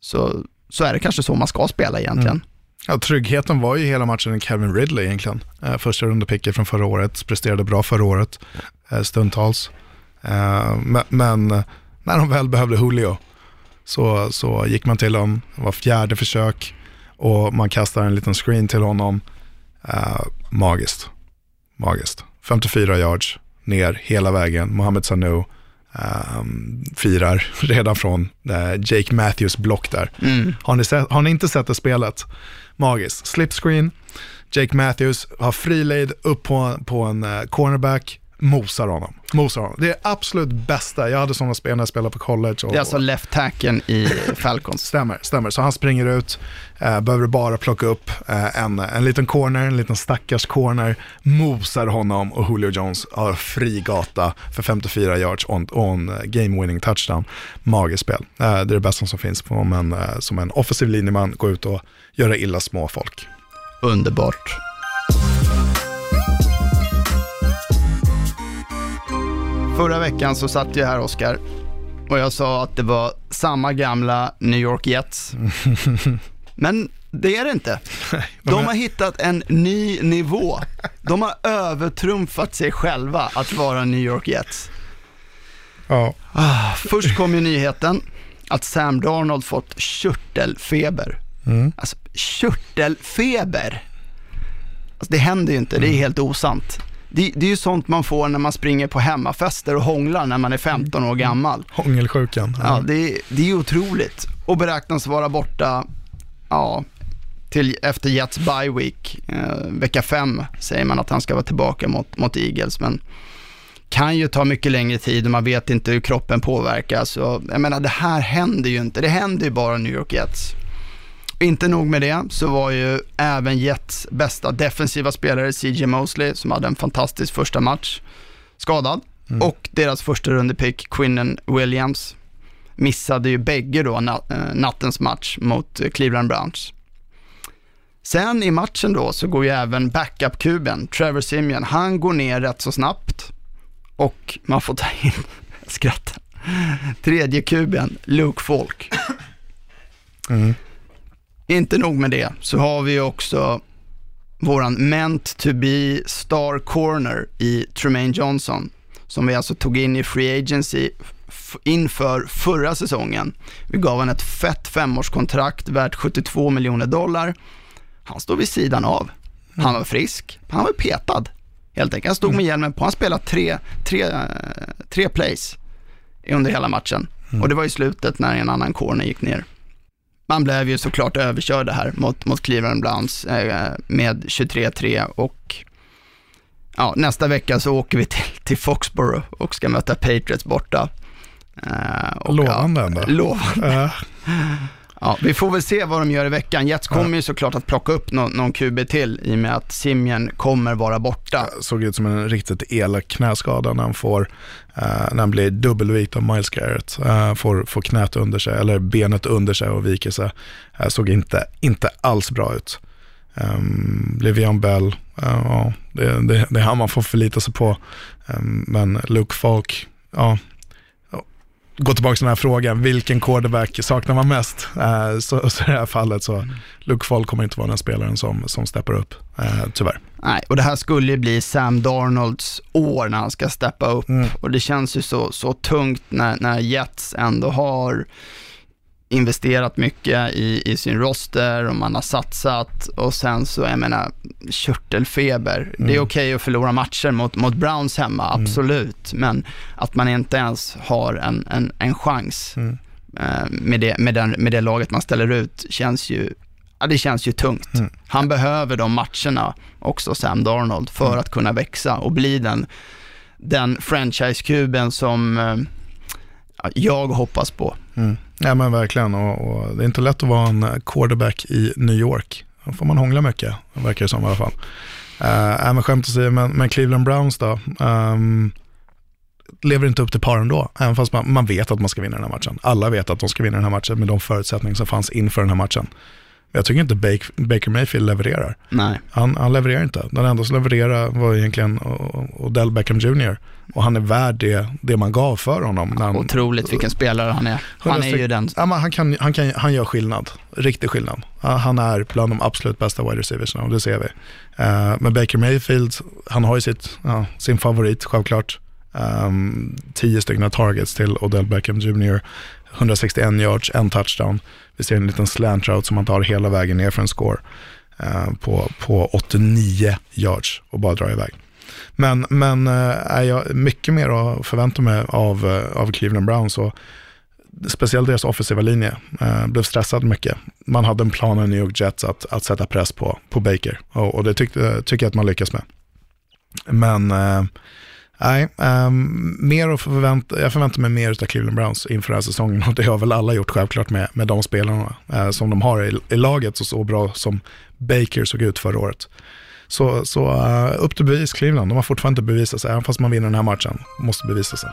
så, så är det kanske så man ska spela egentligen. Ja, tryggheten var ju hela matchen en Kevin Ridley egentligen. Eh, första rundepicket från förra året, presterade bra förra året, eh, stundtals. Eh, men, när de väl behövde Julio så, så gick man till honom, det var fjärde försök och man kastar en liten screen till honom. Eh, magiskt, magiskt. 54 yards, ner hela vägen. Mohamed Sanu ehm, firar redan från eh, Jake Matthews block där. Har, ni sett, har ni inte sett det spelet? Magiskt. Slipscreen, Jake Matthews har fri lead upp på, på en eh, cornerback, mosar honom. Mosar honom. Det är absolut bästa. Jag hade sådana spel när jag spelade på college. Och, Det är alltså left tacken i Falcons. Stämmer, stämmer. Så han springer ut, eh, behöver bara plocka upp eh, en, en liten corner, en liten stackars corner, mosar honom och Julio Jones har fri gata för 54 yards och en eh, game winning touchdown. Magiskt spel. Eh, det är det bästa som finns på en, eh, som en offensiv linjeman går ut och göra illa små folk. Underbart. Förra veckan så satt jag här, Oskar, och jag sa att det var samma gamla New York Jets. Men det är det inte. De har hittat en ny nivå. De har övertrumfat sig själva att vara New York Jets. Ja, Först kom ju nyheten att Sam Darnold fått körtelfeber. Alltså körtelfeber. Alltså, det händer ju inte, det är helt osant. Det, det är ju sånt man får när man springer på hemmafester och hånglar när man är 15 år gammal. hångelsjukan. Ja, det, det är otroligt. Och beräknas vara borta, ja, till efter Jets bye week. Eh, vecka fem säger man att han ska vara tillbaka mot, mot Eagles, men kan ju ta mycket längre tid och man vet inte hur kroppen påverkas. Och, jag menar, det här händer ju inte. Det händer ju bara New York Jets. Inte nog med det, så var ju även Jets bästa defensiva spelare, CJ Mosley, som hade en fantastisk första match, skadad. Och deras första rundepick, Quinnen Williams, missade ju bägge då eh, nattens match mot eh, Cleveland Browns. Sen i matchen då så går ju även backup-kuben, Trevor Simeon, han går ner rätt så snabbt och man får ta in, jag skrattar, tredje kuben, Luke Falk. Inte nog med det, så har vi också våran meant to be star corner i Tremaine Johnson, som vi alltså tog in i Free Agency inför förra säsongen. Vi gav honom ett fett femårskontrakt värt 72 miljoner dollar. Han står vid sidan av. Han var frisk, han var petad helt enkelt. Han stod med hjälmen på, han spelade tre, tre, tre plays under hela matchen. Och det var i slutet när en annan corner gick ner. Man blev ju såklart överkörd här mot, mot Cleveland Browns eh, med 23-3 och ja, nästa vecka så åker vi till, till Foxborough och ska möta Patriots borta. Eh, och, Lovande ja, ändå. Lovande. Ja, vi får väl se vad de gör i veckan. Jets kommer ju såklart att plocka upp någon, någon QB till i och med att Simien kommer vara borta. såg ut som en riktigt elak knäskada när han får, eh, när han blir dubbelvikt av Miles Garrett. Eh, får, får knät under sig, eller benet under sig och viker sig. Eh, såg inte, inte alls bra ut. Ehm, um, Livian Bell, eh, ja, det, det, det är han man får förlita sig på. Ehm, men Luke Falk, ja, gå tillbaka till den här frågan, vilken quarterback saknar man mest? Eh, så, så i det här fallet så, Luke Falk kommer inte vara den spelaren som, som steppar upp, eh, tyvärr. Nej, och det här skulle ju bli Sam Darnolds år när han ska steppa upp. Och det känns ju så, så tungt när, när Jets ändå har investerat mycket i, i sin roster och man har satsat och sen så, jag menar, körtelfeber. Det är okej att förlora matcher mot, mot Browns hemma, absolut, men att man inte ens har en, en, en chans eh, med, det, med, den, med det laget man ställer ut känns ju, ja, det känns ju tungt. Han behöver de matcherna också, Sam Darnold, för att kunna växa och bli den, den franchise-kuben som eh, ja, jag hoppas på. Mm. Ja men verkligen, och, och det är inte lätt att vara en quarterback i New York. Då får man hångla mycket, verkar det som i alla fall. Uh, men skämt åsido, men, men Cleveland Browns då, um, lever inte upp till par ändå, även fast man, man vet att man ska vinna den här matchen. Alla vet att de ska vinna den här matchen med de förutsättningar som fanns inför den här matchen. Jag tycker inte Baker, Baker Mayfield levererar. Nej. Han, han levererar inte. Den enda som levererade var egentligen Odell Beckham Jr. Och han är värd det, det man gav för honom. När han, Otroligt vilken spelare han är. Han är ju den. Ja, men han, kan, han, kan, han gör skillnad, riktig skillnad. Han är bland de absolut bästa wide receivers och det ser vi. Uh, men Baker Mayfield, han har ju sitt, uh, sin favorit självklart. Um, tio stycken targets till Odell Beckham Jr. 161 yards, en touchdown. Vi ser en liten slant route som man tar hela vägen ner för en score eh, på, på 89 yards och bara drar iväg. Men, men eh, är jag mycket mer att förvänta mig av, eh, av Cleveland Browns och speciellt deras offensiva linje eh, blev stressad mycket. Man hade en plan i New York Jets att, att sätta press på, på Baker och, och det tyckte, tycker jag att man lyckas med. Men eh, Nej, um, mer att förvänta, jag förväntar mig mer av Cleveland Browns inför den här säsongen och det har väl alla gjort självklart med, med de spelarna uh, som de har i, i laget och så bra som Baker såg ut förra året. Så, så uh, upp till bevis Cleveland, de har fortfarande inte bevisat sig, även fast man vinner den här matchen, måste bevisa sig.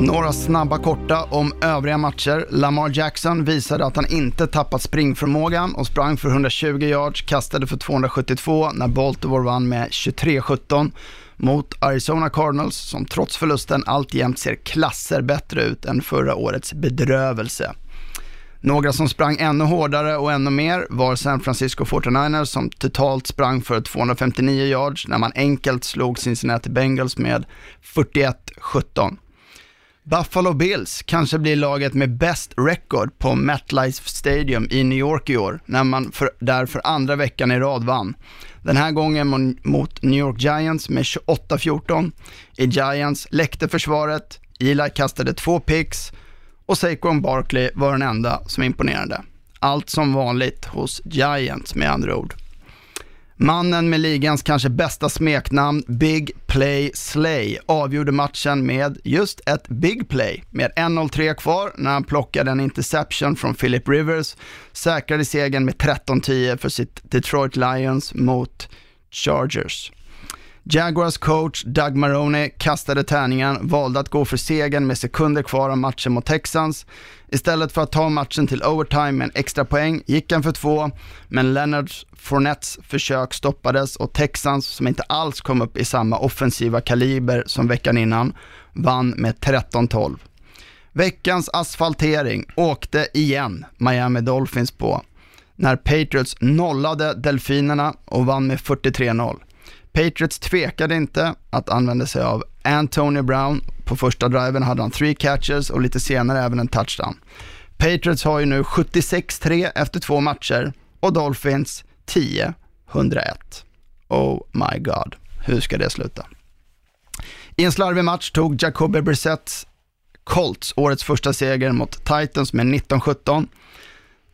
Några snabba korta om övriga matcher. Lamar Jackson visade att han inte tappat springförmågan och sprang för 120 yards, kastade för 272 när Baltimore vann med 23-17 mot Arizona Cardinals som trots förlusten alltjämt ser klasser bättre ut än förra årets bedrövelse. Några som sprang ännu hårdare och ännu mer var San Francisco 49ers som totalt sprang för 259 yards när man enkelt slog Cincinnati Bengals med 41-17. Buffalo Bills kanske blir laget med bäst record på MetLife Stadium i New York i år, när man för, där för andra veckan i rad vann. Den här gången mot New York Giants med 28-14. I Giants läckte försvaret, Eli kastade två picks och Saquon Barkley var den enda som imponerade. Allt som vanligt hos Giants med andra ord. Mannen med ligans kanske bästa smeknamn, Big Play Slay, avgjorde matchen med just ett Big Play. Med 1.03 kvar när han plockade en interception från Philip Rivers, säkrade segern med 13-10 för sitt Detroit Lions mot Chargers. Jaguars coach Doug Maroney kastade tärningen, valde att gå för segern med sekunder kvar av matchen mot Texans. Istället för att ta matchen till overtime med en extra poäng gick han för två, men Leonard Fournettes försök stoppades och Texans, som inte alls kom upp i samma offensiva kaliber som veckan innan, vann med 13-12. Veckans asfaltering åkte igen Miami Dolphins på när Patriots nollade Delfinerna och vann med 43-0. Patriots tvekade inte att använda sig av Antonio Brown. På första driven hade han three catches och lite senare även en touchdown. Patriots har ju nu 76-3 efter två matcher och Dolphins 10-101. Oh my god, hur ska det sluta? I en slarvig match tog Jacoby Brissett Colts årets första seger mot Titans med 19-17.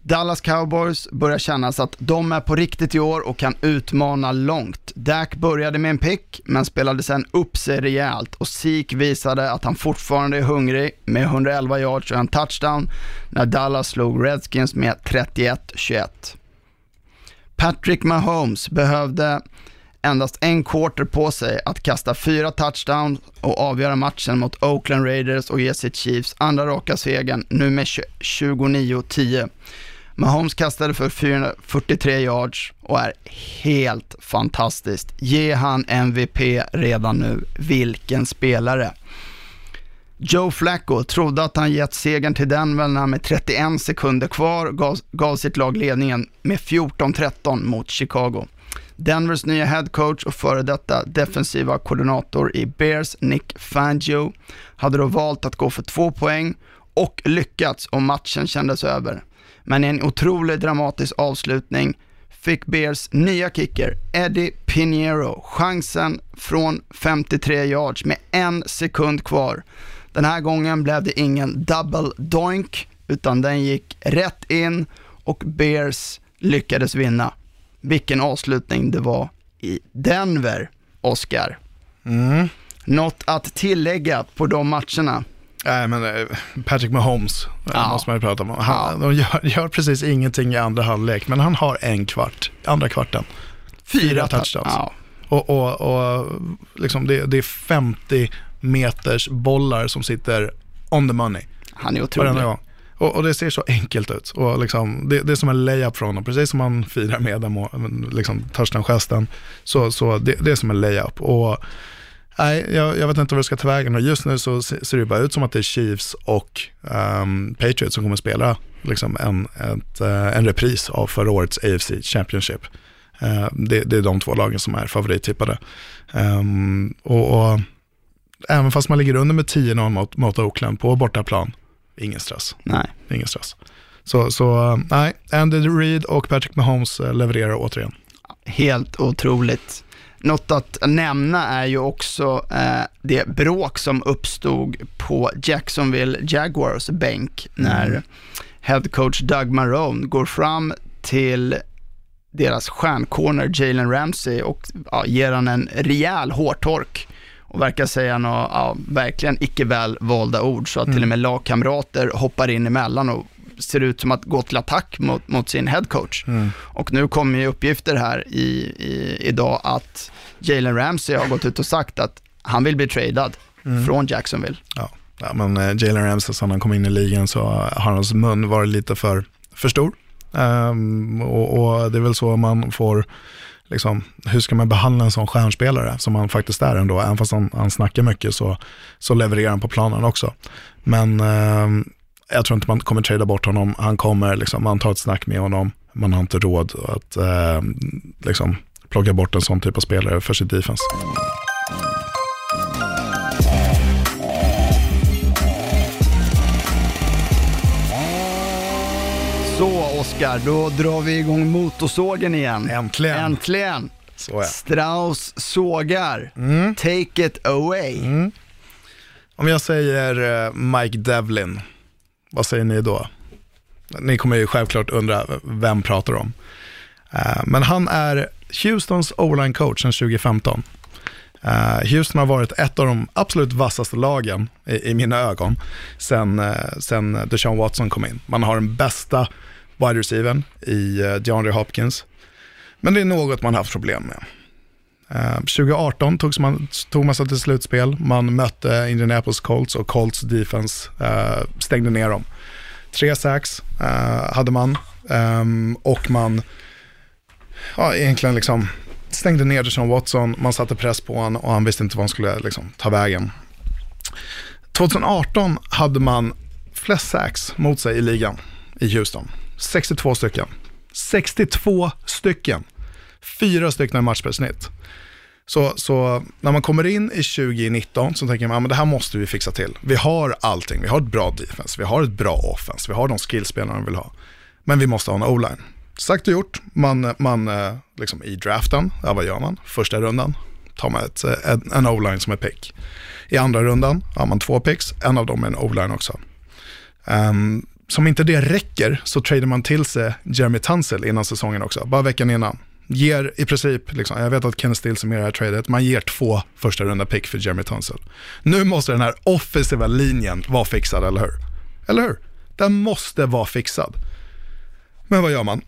Dallas Cowboys börjar kännas att de är på riktigt i år och kan utmana långt. Dak började med en pick, men spelade sen upp sig rejält och Zeke visade att han fortfarande är hungrig med 111 yards och en touchdown när Dallas slog Redskins med 31-21. Patrick Mahomes behövde endast en quarter på sig att kasta fyra touchdowns och avgöra matchen mot Oakland Raiders och ge sitt Chiefs andra raka segern, nu med 29-10. Mahomes kastade för 443 yards och är helt fantastiskt. Ge han MVP redan nu. Vilken spelare. Joe Flacco trodde att han gett segern till Denver när han med 31 sekunder kvar gav, gav sitt lag ledningen med 14-13 mot Chicago. Denvers nya headcoach och före detta defensiva koordinator i Bears, Nick Fangio, hade då valt att gå för två poäng och lyckats och matchen kändes över. Men en otroligt dramatisk avslutning fick Bears nya kicker Eddie Pinheiro chansen från 53 yards med en sekund kvar. Den här gången blev det ingen double doink utan den gick rätt in och Bears lyckades vinna. Vilken avslutning det var i Denver, Oscar. Mm. Något att tillägga på de matcherna? Nej, men eh, Patrick Mahomes eh, Ja. måste man ju prata om. Han, De gör, gör precis ingenting i andra halvlek, men han har en kvart, andra kvarten. Fyra touchdowns. Ja. Och, och, och liksom det, det är 50 meters bollar som sitter on the money Han är otrolig. gång. Och, och det ser så enkelt ut. Och liksom, det, det är som en layup från honom, precis som man firar med liksom, touchdown-gesten. Så, så det, det är som en layup. Och, nej, jag, jag vet inte vad det ska ta vägen. Just nu så se- ser det bara ut som att det är Chiefs och ehm, Patriots som kommer spela liksom, en, ett, eh, en repris av förra årets AFC Championship. Eh, det, det är de två lagen som är favorittippade. Ehm, och, och även fast man ligger under med 10-0 mot, mot Oakland på bortaplan, ingen stress. Nej. Ingen stress. Så, så eh, nej, Andy Reid och Patrick Mahomes levererar återigen. Helt otroligt. Något att nämna är ju också eh, det bråk som uppstod på Jacksonville Jaguars bänk när head coach Doug Marone går fram till deras stjärncorner Jalen Ramsey och ja, ger han en rejäl hårtork och verkar säga några ja, verkligen icke väl valda ord. Så att till och med lagkamrater hoppar in emellan och ser ut som att gå till attack mot, mot sin headcoach. Och nu kommer ju uppgifter här i, i, idag att Jalen Ramsey har gått ut och sagt att han vill bli tradad från Jacksonville. Ja, ja men eh, Jalen Ramsey, sen han kom in i ligan så har hans mun varit lite för, för stor. Ehm, och, och det är väl så man får, liksom, hur ska man behandla en sån stjärnspelare som han faktiskt är ändå, även fast han, han snackar mycket så, så levererar han på planen också. Men ehm, jag tror inte man kommer trada bort honom, han kommer, liksom, man tar ett snack med honom, man har inte råd att ehm, liksom, plocka bort en sån typ av spelare för sitt defense. Så Oskar, då drar vi igång motorsågen igen. Äntligen. Äntligen. Så ja. Strauss sågar. Take it away. Om jag säger eh, Mike Devlin, vad säger ni då? Ni kommer ju självklart undra vem pratar om. Eh, men han är Houstons O-line coach sedan 2015. Eh, Houston har varit ett av de absolut vassaste lagen i, i mina ögon sen, eh, sen Deshaun Watson kom in. Man har den bästa wide receivern i eh, DeAndre Hopkins. Men det är något man haft problem med. Eh, 2018 togs man, tog man sig till slutspel. Man mötte Indianapolis Colts och Colts defense eh, stängde ner dem. Tre sacks eh, hade man ehm, och man ja, egentligen liksom stängde ner Deshaun Watson. Man satte press på honom och han visste inte vad han skulle liksom, ta vägen. 2018 hade man flest sacks mot sig i ligan i Houston. 62 stycken. 62 stycken. Fyra stycken i matchbesnitt. Så, så när man kommer in i 2019 så tänker man, ja, men det här måste vi fixa till. Vi har allting, vi har ett bra defense, vi har ett bra offense, vi har de skillspelarna vi vill ha. Men vi måste ha en o-line. Sagt och gjort, man, man eh, liksom i draften, ja, vad gör man? Första rundan tar man ett, eh, en, en o-line som är pick. I andra rundan har man två picks, en av dem är en o-line också. Um, som inte det räcker så tradar man till sig Jeremy Tunsil innan säsongen också, bara veckan innan. Ger i princip, liksom, jag vet att Kenneth Stills är med i det här tradet, man ger två första runda pick för Jeremy Tunsil. Nu måste den här offensiva linjen vara fixad, eller hur? Eller hur? Den måste vara fixad. Men vad gör man?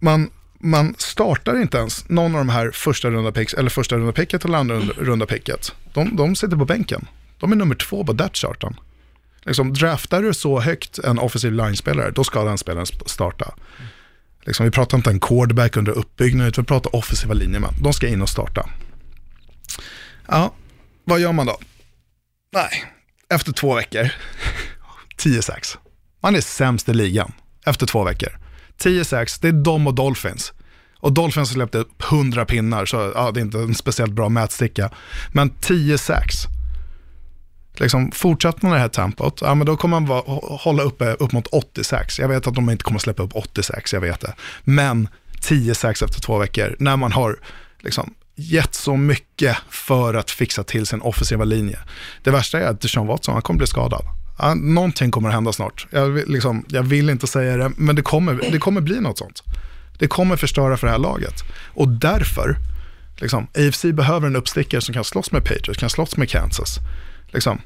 Man, man startar inte ens någon av de här första runda picks, eller första runda picket eller andra runda- picket. De, de sitter på bänken. De är nummer två på depth charten. Liksom, draftar du så högt en offensiv line-spelare, då ska den spelaren starta. Liksom, vi pratar inte en quarterback under uppbyggnad, utan vi pratar offensiva linjemän. De ska in och starta. Ja, vad gör man då? Nej, efter två veckor, 10-6. Man är sämst i ligan efter två veckor. 10-6, det är de och Dolphins. Och Dolphins släppte upp 100 pinnar, så ja, det är inte en speciellt bra mätsticka. Men 10-6 liksom, fortsätter man det här tempot, ja, men då kommer man vara, hålla uppe upp mot 86. Jag vet att de inte kommer släppa upp 86, jag vet det. Men 10-6 efter två veckor, när man har liksom, gett så mycket för att fixa till sin offensiva linje. Det värsta är att Deshaun Watson, han kommer bli skadad. Någonting kommer att hända snart. Jag, vill- liksom, jag vill inte säga det, men det kommer, det kommer bli något sånt. Det kommer förstöra för det här laget. Och därför, liksom, AFC behöver en uppstickare som kan slåss med Patriots, kan slåss med Kansas. Liksom,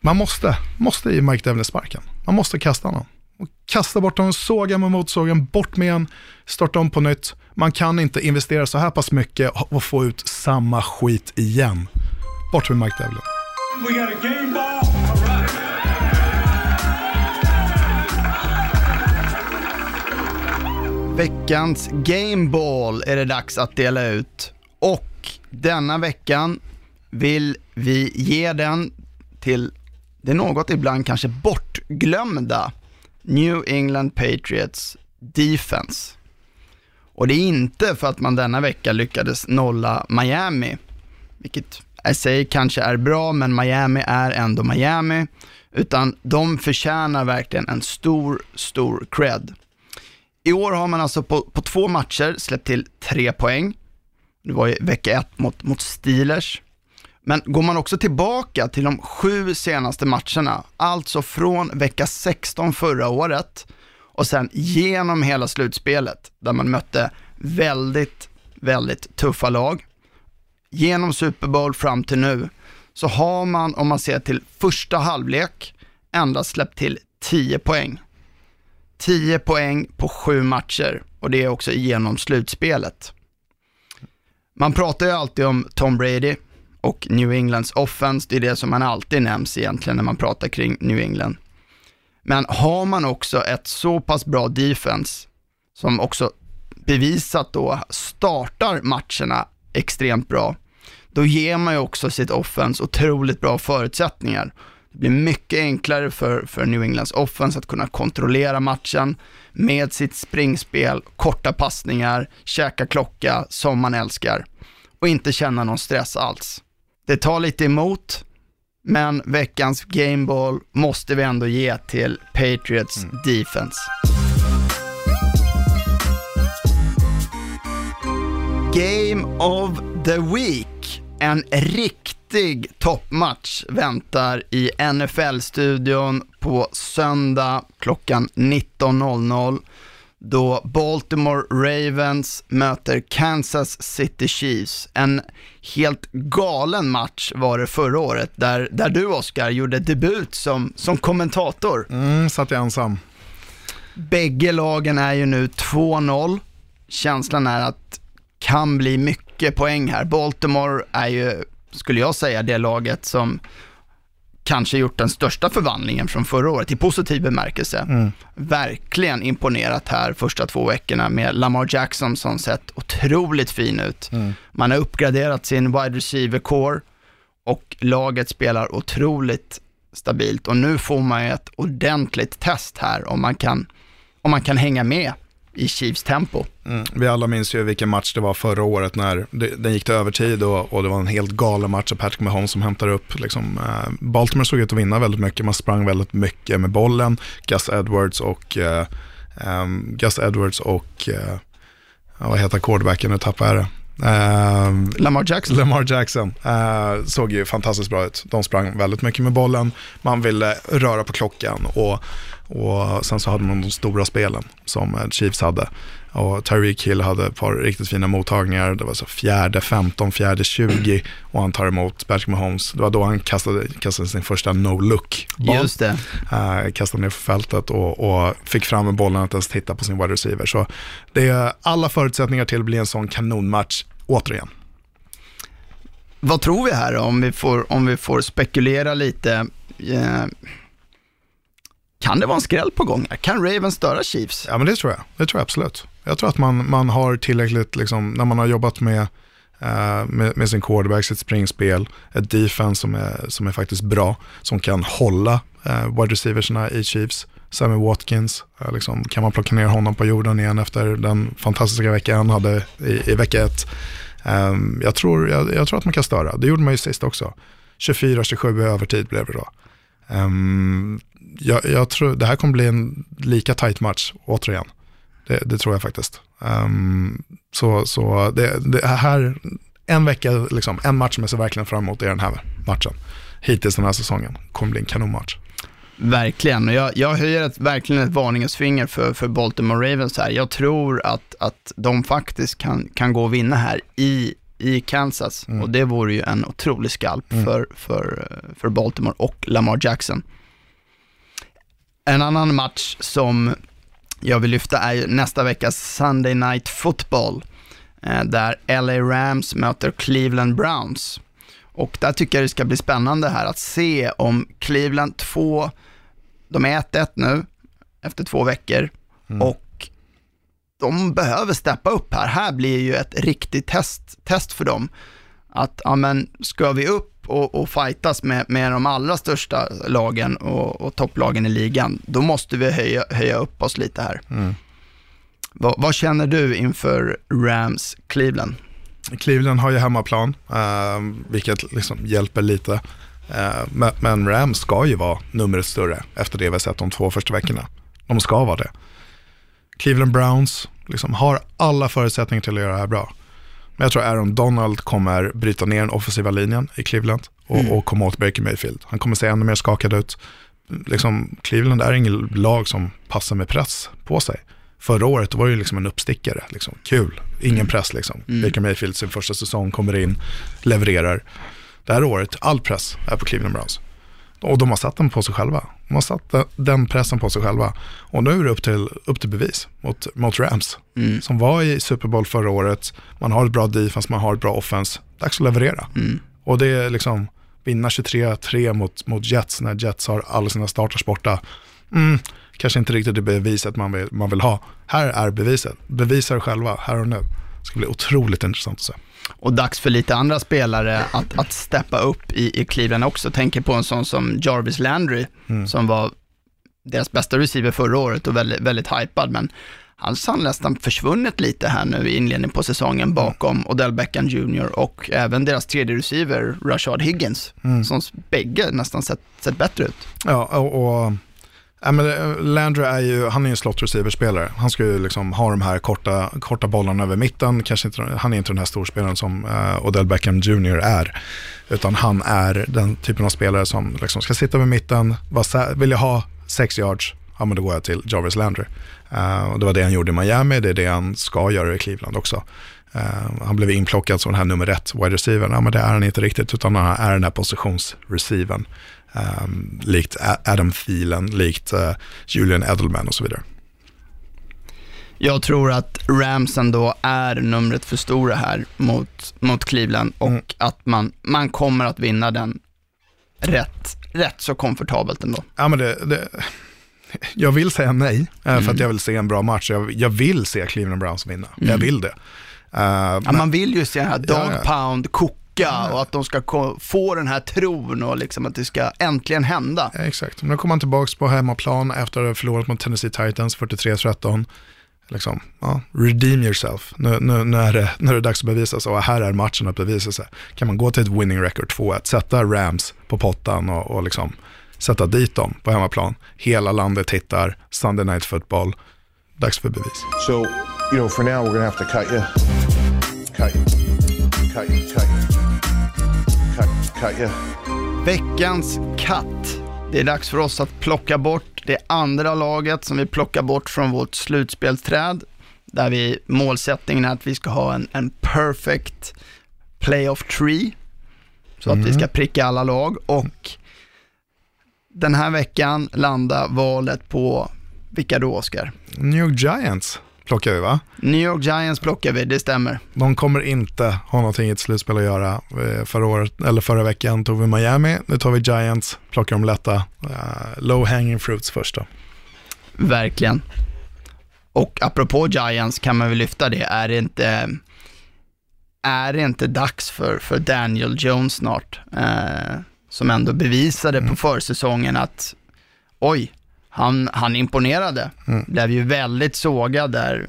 man måste, måste ge Mike Devlin sparken. Man måste kasta honom. Och kasta bort honom, såga med motsågen, bort med en, starta om på nytt. Man kan inte investera så här pass mycket och få ut samma skit igen. Bort med Mike Devlin. We got a game ball. All right. Veckans Gameball är det dags att dela ut och denna veckan vill vi ge den till det något ibland kanske bortglömda New England Patriots Defense. Och det är inte för att man denna vecka lyckades nolla Miami, vilket jag säger kanske är bra, men Miami är ändå Miami, utan de förtjänar verkligen en stor, stor cred. I år har man alltså på, på två matcher släppt till tre poäng. Det var ju vecka ett mot, mot Steelers. Men går man också tillbaka till de sju senaste matcherna, alltså från vecka 16 förra året och sen genom hela slutspelet där man mötte väldigt, väldigt tuffa lag. Genom Super Bowl fram till nu så har man, om man ser till första halvlek, endast släppt till 10 poäng. 10 poäng på sju matcher och det är också genom slutspelet. Man pratar ju alltid om Tom Brady och New Englands offense, det är det som man alltid nämns egentligen när man pratar kring New England. Men har man också ett så pass bra defense, som också bevisat då startar matcherna extremt bra, då ger man ju också sitt offense otroligt bra förutsättningar. Det blir mycket enklare för, för New Englands offense att kunna kontrollera matchen med sitt springspel, korta passningar, käka klocka som man älskar och inte känna någon stress alls. Det tar lite emot, men veckans gameball måste vi ändå ge till Patriots defense. Game of the Week. En riktig toppmatch väntar i NFL-studion på söndag klockan 19.00 då Baltimore Ravens möter Kansas City Chiefs. En helt galen match var det förra året, där, där du Oskar gjorde debut som, som kommentator. Mm, satt jag ensam. Bägge lagen är ju nu 2-0. Känslan är att kan bli mycket poäng här. Baltimore är ju, skulle jag säga, det laget som kanske gjort den största förvandlingen från förra året i positiv bemärkelse. Mm. Verkligen imponerat här första två veckorna med Lamar Jackson som sett otroligt fin ut. Mm. Man har uppgraderat sin wide receiver core och laget spelar otroligt stabilt och nu får man ju ett ordentligt test här om man kan, om man kan hänga med i Chiefs tempo. Mm. Vi alla minns ju vilken match det var förra året när det, den gick till övertid och, och det var en helt galen match av Patrick Mahomes som hämtar upp. Liksom, eh, Baltimore såg ut att vinna väldigt mycket, man sprang väldigt mycket med bollen. Gus Edwards och, eh, um, Gus Edwards och eh, vad heter quarterbacken, nu tappar jag det. Um, Lamar Jackson. Lamar Jackson uh, såg ju fantastiskt bra ut. De sprang väldigt mycket med bollen, man ville röra på klockan och, och sen så hade man de stora spelen som Chiefs hade. Och Tyreek Hill hade ett par riktigt fina mottagningar. Det var så fjärde 15, fjärde 20 och han tar emot Patrick Mahomes. Det var då han kastade, kastade sin första no-look-boll. Just det. Uh, kastade ner för fältet och, och fick fram en bollen att ens titta på sin wide receiver. Så det är alla förutsättningar till att bli en sån kanonmatch återigen. Vad tror vi här om vi får, om vi får spekulera lite? Eh, kan det vara en skräll på gång? Kan Ravens störa Chiefs? Ja men det tror jag, det tror jag absolut. Jag tror att man, man har tillräckligt, liksom, när man har jobbat med, uh, med, med, sin quarterback, sitt springspel, ett defense som är, som är faktiskt bra, som kan hålla uh, wide receiversna i Chiefs. Sammy Watkins, eh, liksom, kan man plocka ner honom på jorden igen efter den fantastiska veckan han hade i, i vecka ett. Um, jag, tror, jag, jag, tror att man kan störa, det gjorde man ju sist också. 24-27 i övertid blev det då. Um, jag, jag, tror det här kommer bli en lika tight match återigen. Det, det tror jag faktiskt. Um, så så det, det, här, en vecka, liksom, en match som jag ser verkligen fram emot är den här matchen. Hittills den här säsongen. Kommer bli en kanonmatch. Verkligen, jag, jag höjer ett, verkligen ett varningens finger för, för Baltimore Ravens här. Jag tror att, att de faktiskt kan, kan gå och vinna här i i Kansas Mm. och det vore ju en otrolig skalp för, för, för Baltimore och Lamar Jackson. En annan match som jag vill lyfta är nästa veckas Sunday Night Football, eh, där LA Rams möter Cleveland Browns. Och där tycker jag det ska bli spännande här att se om Cleveland 2, de är 1-1 nu efter två veckor och de behöver steppa upp här. Här blir ju ett riktigt test, test för dem. Att, ja men, ska vi upp och, och fightas med, med de allra största lagen och, och topplagen i ligan, då måste vi höja, höja upp oss lite här. Vad, vad känner du inför Rams Cleveland? Cleveland har ju hemmaplan, eh, vilket liksom hjälper lite. Eh, men, men Rams ska ju vara numret större efter det vi har sett de två första veckorna. De ska vara det. Cleveland Browns liksom har alla förutsättningar till att göra det här bra. Men jag tror Aaron Donald kommer bryta ner den offensiva linjen i Cleveland och, och komma åt Baker Mayfield. Han kommer se ännu mer skakad ut. Liksom, Cleveland är inget lag som passar med press på sig. Förra året var det ju liksom en uppstickare. Liksom. Kul, ingen press liksom. Baker Mayfield sin första säsong kommer in, levererar. Det här året, all press är på Cleveland Browns. Och de har satt den på sig själva. De har satt den- pressen på sig själva. Och nu är det upp till, upp till bevis mot, mot Rams. Som var i Super Bowl förra året. Man har ett bra defense, man har ett bra offense. Dags att leverera. Och det är liksom vinna 23-3 mot, mot Jets när Jets har alla sina starters borta. Mm, kanske inte riktigt det beviset man vill, man vill ha. Här är beviset. Bevisa det själva, här och nu. Det ska bli otroligt intressant att se. Och dags för lite andra spelare att, att steppa upp i, i Cleveland också. Tänker på en sån som Jarvis Landry, som var deras bästa receiver förra året och väldigt, väldigt hypad, men han har nästan försvunnit lite här nu i inledningen på säsongen bakom Odell Beckham Jr. och även deras tredje receiver Rashad Higgins, som bägge nästan sett, sett bättre ut. Ja, och, och ja, men eh, Landry är ju, han är ju en slot receiver-spelare. Han ska ju liksom ha de här korta, korta bollarna över mitten. Kanske inte, han är inte den här storspelaren som uh, Odell Beckham Jr. är. Utan han är den typen av spelare som liksom ska sitta vid mitten. Vill jag ha sex yards, ja men då går jag till Jarvis Landry. Uh, och det var det han gjorde i Miami, det är det han ska göra i Cleveland också. Uh, han blev inplockad som den här nummer ett wide receiver. Ja, men det är han inte riktigt, utan han är den här positionsreceivern. Um, likt Adam Thielen, likt eh, Julian Edelman och så vidare. Jag tror att Rams ändå är numret för stora här mot, mot Cleveland och Mm. att man, man kommer att vinna den rätt, rätt så komfortabelt ändå. Ja, men det, det, jag vill säga nej, eh, för att jag vill se en bra match. Jag, jag vill se Cleveland Browns vinna. Jag vill det. Eh, Ja, men- man vill ju se den här dog Ja, ja. pound koka och att de ska få den här tron och liksom att det ska äntligen hända. Ja, exakt. Nu kommer han tillbaka på hemmaplan efter att ha förlorat mot Tennessee Titans 43-13. Liksom, ja, redeem yourself. Nu, nu, nu, är det, nu är det dags att bevisa sig och här är matchen att bevisa sig. Kan man gå till ett winning record 2-1, sätta Rams på pottan och, och liksom sätta dit dem på hemmaplan. Hela landet tittar, Sunday Night Football. Dags för bevis. So, you know, for now, we're to have to cut you. Cut you. Cut you. Cut you. You. Veckans katt. Det är dags för oss att plocka bort det andra laget som vi plockar bort från vårt slutspelsträd. Där vi, målsättningen är att vi ska ha en, en perfect playoff tree. Så att vi ska pricka alla lag och den här veckan landar valet på vilka då Oskar? New York Giants plockar vi va? New York Giants plockar vi, det stämmer. De kommer inte ha någonting i ett slutspel att göra. Eh, Förra, året, eller förra veckan tog vi Miami, nu tar vi Giants, plockar de lätta. Uh, low hanging fruits först då. Verkligen. Och apropå Giants kan man väl lyfta det, är det inte, är det inte dags för, för Daniel Jones snart? Eh, som ändå bevisade på försäsongen att, oj, han, han imponerade. Blev ju väldigt sågad där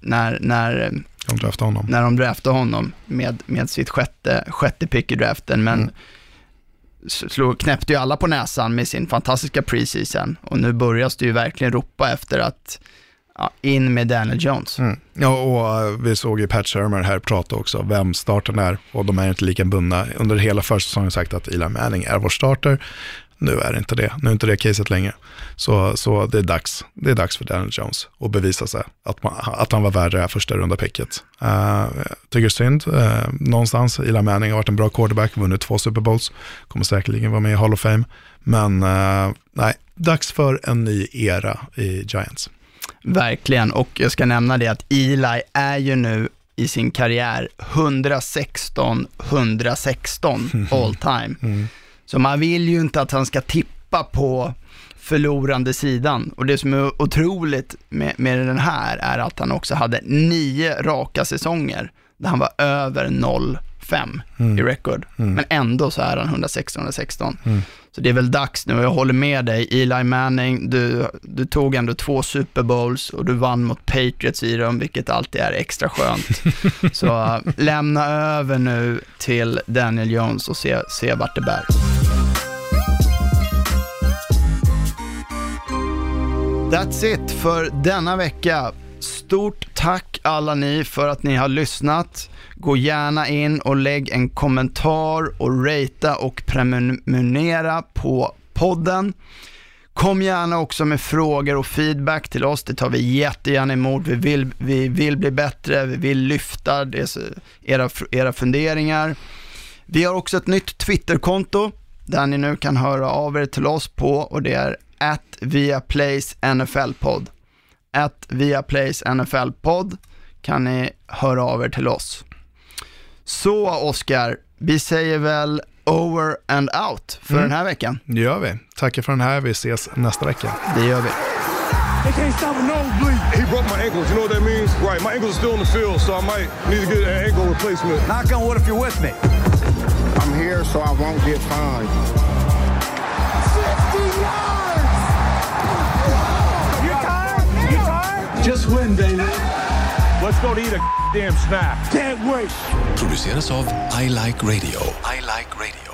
när, när, De draftade honom. när de draftade honom med, med sitt sjätte, sjätte pick i draften, men s- slog, knäppte ju alla på näsan med sin fantastiska preseason och nu börjar det ju verkligen ropa efter att ja, in med Daniel Jones. Mm. Ja, och eh, vi såg ju Pat Shermer här prata också, vem starten är, och de är inte lika bundna. Under hela försäsongen sagt att Eli Manning är vår starter. nu är det inte det. Nu är inte det caset längre. Så, så det, är dags. det är dags för Daniel Jones att bevisa sig, att, man, att han var värd det här första runda picket. Uh, tycker synd, uh, någonstans, Eli Manning har varit en bra quarterback, vunnit två Super Bowls, kommer säkerligen vara med i Hall of Fame. Men uh, nej, dags för en ny era i Giants. Verkligen, och jag ska nämna det att Eli är ju nu i sin karriär 116-116 all time. Mm. Så man vill ju inte att han ska tippa på förlorande sidan. Och det som är otroligt med, med den här är att han också hade nio raka säsonger där han var över 0-5 mm. i record. Mm. Men ändå så är han 116-116. Mm. Så det är väl dags nu, jag håller med dig. Eli Manning, du, du tog ändå två Super Bowls och du vann mot Patriots i dem, vilket alltid är extra skönt. Så uh, lämna över nu till Daniel Jones och se, se vart det bär. That's it för denna vecka. Stort tack alla ni för att ni har lyssnat. Gå gärna in och lägg en kommentar och ratea och prenumerera på podden. Kom gärna också med frågor och feedback till oss, det tar vi jättegärna emot. Vi vill, vi vill bli bättre, vi vill lyfta era, era funderingar. Vi har också ett nytt Twitterkonto där ni nu kan höra av er till oss på och det är at Viaplays NFL-podd. At Viaplays NFL-podd kan ni höra av er till oss. Så Oskar, vi säger väl over and out för mm. den här veckan. Det gör vi. Tackar för den här. Vi ses nästa vecka. Det gör vi. They can't stop a nosebleed. He broke my ankles. You know what that means? Right. My ankles are still in the field, so I might need to get an ankle replacement. Knock on wood if you're with me. I'm here so I won't get fined. Just win, baby. Let's go to eat a damn snack. Can't wait. Produceras av I Like Radio. I Like Radio.